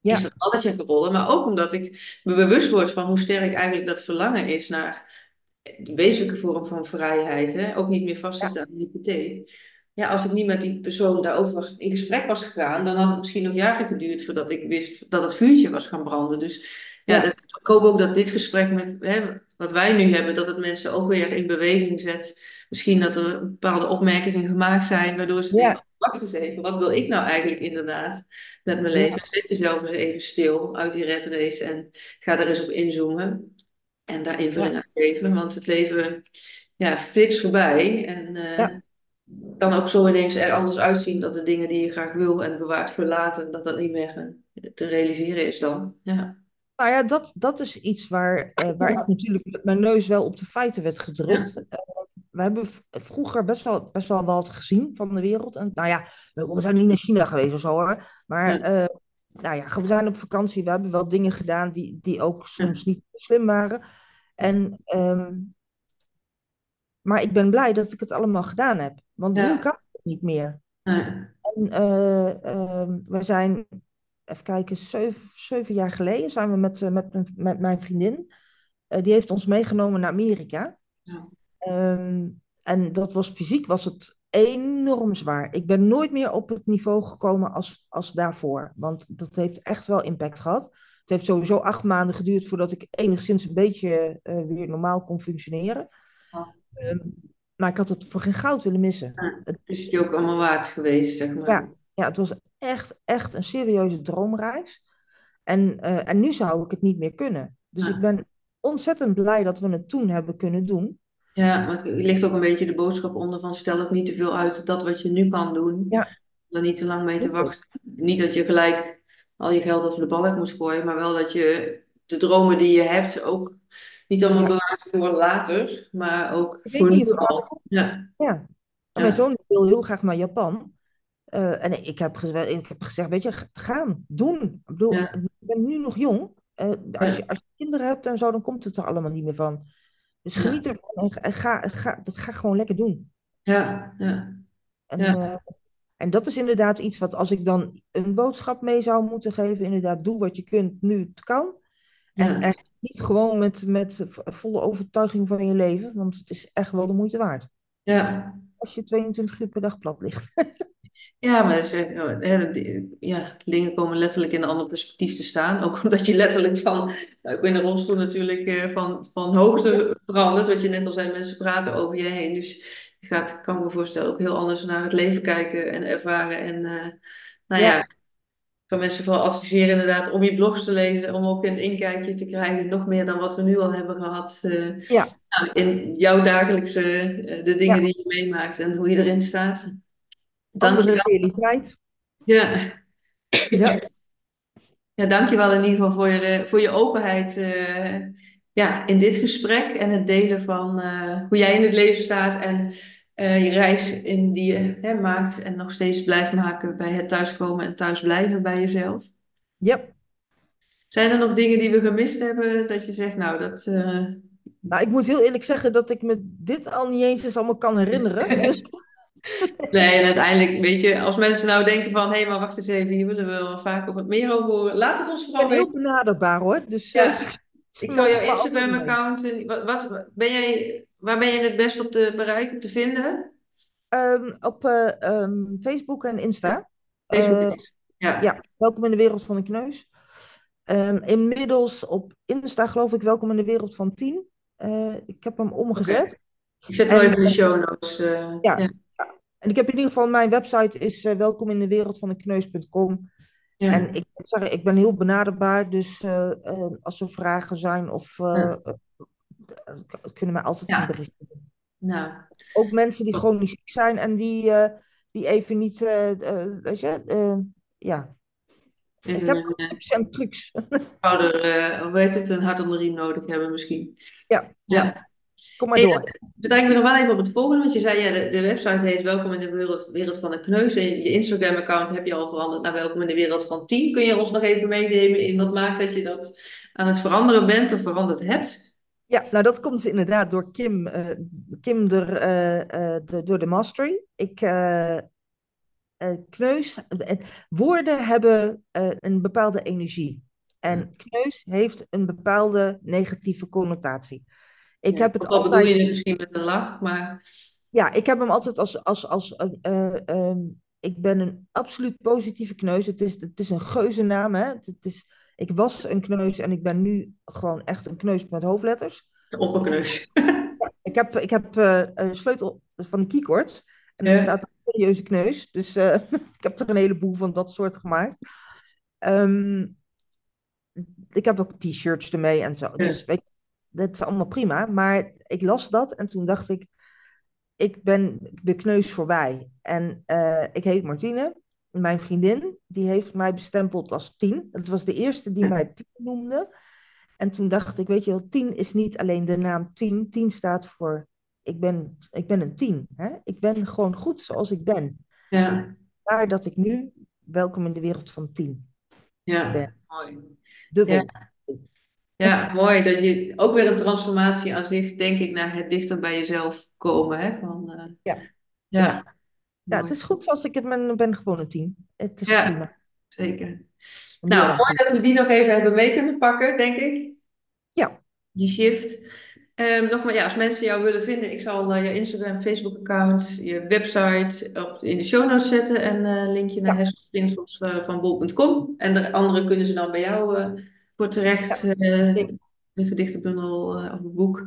Ja. is dat balletje gerollen. Maar ook omdat ik me bewust word van hoe sterk eigenlijk dat verlangen is naar de wezenlijke vorm van vrijheid. Hè? Ook niet meer vastzitten aan de hypotheek. Ja, als ik niet met die persoon daarover in gesprek was gegaan, dan had het misschien nog jaren geduurd voordat ik wist dat het vuurtje was gaan branden. Dus ja, Ja. dat- ik hoop ook dat dit gesprek met hè, wat wij nu hebben, dat het mensen ook weer in beweging zet. Misschien dat er bepaalde opmerkingen gemaakt zijn, waardoor ze Ja. Wacht eens even, wat wil ik nou eigenlijk inderdaad met mijn Ja. leven? Zet jezelf eens even stil uit die red race en ga er eens op inzoomen. En daar invulling aan geven, want het leven ja, flitst voorbij. En Ja. kan ook zo ineens er anders uitzien dat de dingen die je graag wil en bewaart voor later, dat dat niet meer eh, te realiseren is dan. Ja. Nou ja, dat, dat is iets waar, eh, waar ik natuurlijk met mijn neus wel op de feiten werd gedrukt. We hebben vroeger best wel, best wel wat gezien van de wereld. En, nou ja, we, zijn niet naar China geweest of zo hoor. Maar Ja. eh, nou ja, we zijn op vakantie. We hebben wel dingen gedaan die, die ook soms niet slim waren. En, ehm, maar ik ben blij dat ik het allemaal gedaan heb. Want Ja. nu kan het niet meer. En eh, ehm, we zijn, even kijken, zeven, zeven jaar geleden zijn we met, eh, met, mijn- met mijn vriendin. die heeft ons meegenomen naar Amerika. Ja. Ehm, en dat was fysiek was het enorm zwaar. Ik ben nooit meer op het niveau gekomen als, als daarvoor. Want dat heeft echt wel impact gehad. Het heeft sowieso acht maanden geduurd voordat ik enigszins een beetje eh, weer normaal kon functioneren. Ja. Ehm, maar ik had het voor geen goud willen missen. Ja. Het- is je ook allemaal waard geweest, zeg maar. Ja. Ja, het was echt, echt een serieuze droomreis. En, eh, en nu zou ik het niet meer kunnen. Dus Ja. ik ben ontzettend blij dat we het toen hebben kunnen doen. Ja, maar er ligt ook een beetje de boodschap onder van stel ook niet te veel uit dat wat je nu kan doen. Ja. Er niet te lang mee te wachten. Niet dat je gelijk al je geld over de balk moet gooien, maar wel dat je de dromen die je hebt ook niet allemaal Ja. bewaart voor later, maar ook Ik voor nu al. Ja, Ja. Ja. mijn zoon wil heel graag naar Japan. Eh, en ik heb, gezegd, ik heb gezegd, weet je, gaan, doen. Ik bedoel, ik ben nu nog jong. Eh, als, je, als je kinderen hebt en zo, dan komt het er allemaal niet meer van. Dus Ja. geniet ervan en ga, ga, ga, gewoon lekker doen. Ja, ja, En, Ja. eh, en dat is inderdaad iets wat als ik dan een boodschap mee zou moeten geven, inderdaad, doe wat je kunt nu het kan. En ja. echt niet gewoon met, met volle overtuiging van je leven, want het is echt wel de moeite waard. ja. Als je 22 uur per dag plat ligt. Ja, maar dat is, eh, oh, hè, de- ja, dingen komen letterlijk in een ander perspectief te staan. Ook omdat je letterlijk van, nou, ik ben in de rolstoel natuurlijk, eh, van, van hoogte verandert. Wat je net al zei, mensen praten over je heen. Dus je gaat, kan ik me voorstellen, ook heel anders naar het leven kijken en ervaren. En eh, nou ja, Ja. ik kan mensen vooral adviseren inderdaad om je blogs te lezen, om ook een inkijkje te krijgen, nog meer dan wat we nu al hebben gehad. eh, Ja. nou, in jouw dagelijkse, eh, de dingen Ja. die je meemaakt en hoe je erin staat. Dank je Andere wel. realiteit. Ja. Ja. Ja, dankjewel in ieder geval voor je, voor je openheid eh, ja, in dit gesprek en het delen van eh, hoe jij in het leven staat en eh, je reis in die je hè, maakt en nog steeds blijft maken bij het thuiskomen en thuis blijven bij jezelf. Ja. Zijn er nog dingen die we gemist hebben dat je zegt, nou dat... Nou, ik moet heel eerlijk zeggen dat ik me dit al niet eens eens allemaal kan herinneren. Dus Nee, en uiteindelijk, weet je, als mensen nou denken van, hé, maar wacht eens even, hier willen we wel vaker wat meer over horen. Laat het ons vooral weten. heel benaderbaar hoor. Dus Ja. eh, ze Ik zal jouw. Instagram-account, wat, wat ben jij, waar ben je het best op te bereiken, te vinden? Ehm, op eh, ehm, Facebook en Insta. Facebook. Eh, ja. ja, welkom in de wereld van de kneus. Ehm, inmiddels op Insta geloof ik welkom in de wereld van 10. Eh, ik heb hem omgezet. Ik zet wel En- even in de show notes. eh, Ja. ja. En ik heb in ieder geval, mijn website is eh, welkom in de wereld van de kneus.com. Ja. En ik zeggen, ik ben heel benaderbaar. Dus eh, eh, als er vragen zijn of Ja. kunnen mij altijd Ja. een bericht. Nou, Ook mensen die chronisch ziek zijn en die, die even niet, weet je, ja. Ik heb een tips en trucs. schouder, eh, hoe heet het, een hart onder de riem nodig hebben misschien. Ja, Ja. Kom maar Hey, door. betekent me nog wel even op het volgende, want je zei, ja, de, de website heet Welkom in de wereld, wereld van de kneus. En je Instagram-account heb je al veranderd naar Welkom in de wereld van 10. Kun je ons nog even meenemen in wat maakt dat je dat aan het veranderen bent of veranderd hebt? Ja, nou dat komt inderdaad door Kim, eh, Kim door, eh, eh, de, door de mastery. Ik, eh, eh, kneus, woorden hebben eh, een bepaalde energie. En kneus heeft een bepaalde negatieve connotatie. Ik Ja, heb het bedoel altijd, je misschien met een lach, maar ja, ik heb hem altijd als, als, als eh, eh, ehm, ik ben een absoluut positieve kneus. Het is, het is een geuzennaam, hè. Het, het is, ik was een kneus en ik ben nu gewoon echt een kneus met hoofdletters. de opperkneus. Ik heb, ik heb eh, een sleutel van de keycords. En er Ja. staat een serieuze kneus. Dus eh, ik heb er een heleboel van dat soort gemaakt. Ehm, ik heb ook t-shirts ermee en zo. Ja. Dus weet je, dat is allemaal prima. Maar ik las dat en toen dacht ik... Ik ben de kneus voorbij. En eh, ik heet Martine. Mijn vriendin, die heeft mij bestempeld als tien. Het was de eerste die mij tien noemde. En toen dacht ik, weet je wel, tien is niet alleen de naam tien. Tien staat voor, ik ben, ik ben een tien. Hè? Ik ben gewoon goed zoals ik ben. Ja, Daar dat ik nu, welkom in de wereld van tien. ja, Ben. mooi. Dubbel. Ja. Ja, mooi dat je ook weer een transformatie aan zich, denk ik, naar het dichter bij jezelf komen. Hè? Van, eh, Ja. ja. Ja, het is goed zoals ik het ben, ben gewoon een tien. Het is Ja. prima. Zeker. Nou, mooi dat we die nog even hebben mee kunnen pakken, denk ik. Ja. Die shift. Ehm nogmaals, ja, als mensen jou willen vinden, ik zal eh, je Instagram, Facebook-account, je website op, in de show notes zetten en een linkje naar Ja. van bol.com. En de andere kunnen ze dan bij jou voor terecht, eh, zeker. de gedichtenbundel eh, of het boek.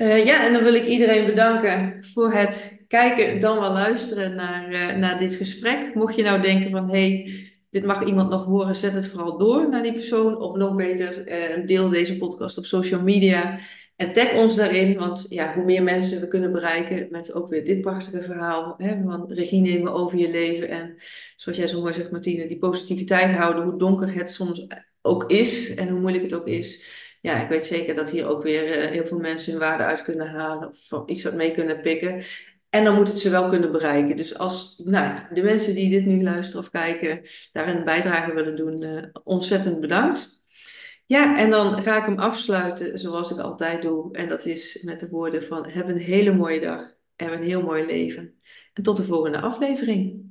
Eh, ja, en dan wil ik iedereen bedanken voor het kijken, dan wel luisteren naar, eh, naar dit gesprek. Mocht je nou denken van, hey, dit mag iemand nog horen, zet het vooral door naar die persoon. Of nog beter, eh, deel deze podcast op social media en tag ons daarin. Want ja, hoe meer mensen we kunnen bereiken met ook weer dit prachtige verhaal hè, van regie nemen over je leven. En zoals jij zo mooi zegt, Martine, die positiviteit houden, hoe donker het soms ook is en hoe moeilijk het ook is ja, ik weet zeker dat hier ook weer eh, heel veel mensen hun waarde uit kunnen halen of iets wat mee kunnen pikken. En dan moet het ze wel kunnen bereiken. Dus als nou, de mensen die dit nu luisteren of kijken, daar een bijdrage willen doen, uh, ontzettend bedankt. Ja, en dan ga ik hem afsluiten zoals ik altijd doe. En dat is met de woorden van heb een hele mooie dag en een heel mooi leven. En tot de volgende aflevering.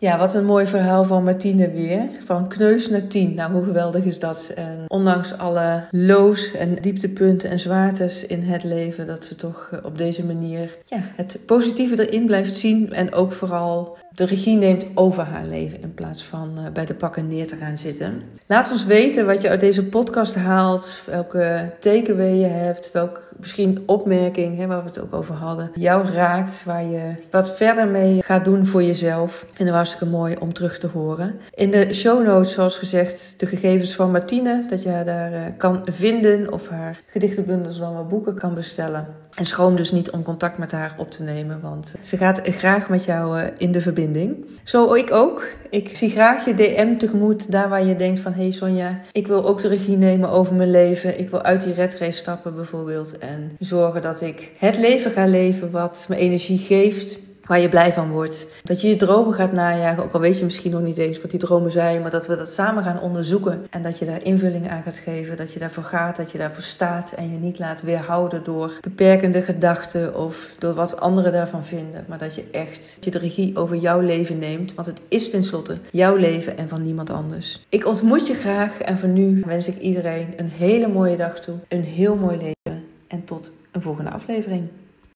Ja, wat een mooi verhaal van Martine weer. Van kneus naar tien. Nou, hoe geweldig is dat? En ondanks alle lows en dieptepunten en zwaartes in het leven, dat ze toch eh, op deze manier ja, het positieve erin blijft zien. En ook vooral de regie neemt over haar leven in plaats van uh, bij de pakken neer te gaan zitten. Laat ons weten wat je uit deze podcast haalt, welke takeaway je hebt, welke misschien opmerking, hè, waar we het ook over hadden, jou raakt, waar je wat verder mee gaat doen voor jezelf. Vinden we hartstikke mooi om terug te horen. In de show notes, zoals gezegd, de gegevens van Martine, dat je haar daar uh, kan vinden of haar gedichtenbundels dan wel boeken kan bestellen. En schroom dus niet om contact met haar op te nemen, want ze gaat graag met jou uh, in de verbinding. Zo ik ook. Ik zie graag je DM tegemoet, daar waar je denkt van... hé hey Sonja, ik wil ook de regie nemen over mijn leven. Ik wil uit die redrace stappen bijvoorbeeld. En zorgen dat ik het leven ga leven wat me energie geeft waar je blij van wordt. Dat je je dromen gaat najagen, ook al weet je misschien nog niet eens wat die dromen zijn, maar dat we dat samen gaan onderzoeken en dat je daar invulling aan gaat geven, dat je daarvoor gaat, dat je daarvoor staat en je niet laat weerhouden door beperkende gedachten of door wat anderen daarvan vinden, maar dat je echt je de regie over jouw leven neemt, want het is tenslotte jouw leven en van niemand anders. Ik ontmoet je graag en voor nu wens ik iedereen een hele mooie dag toe, een heel mooi leven en tot een volgende aflevering.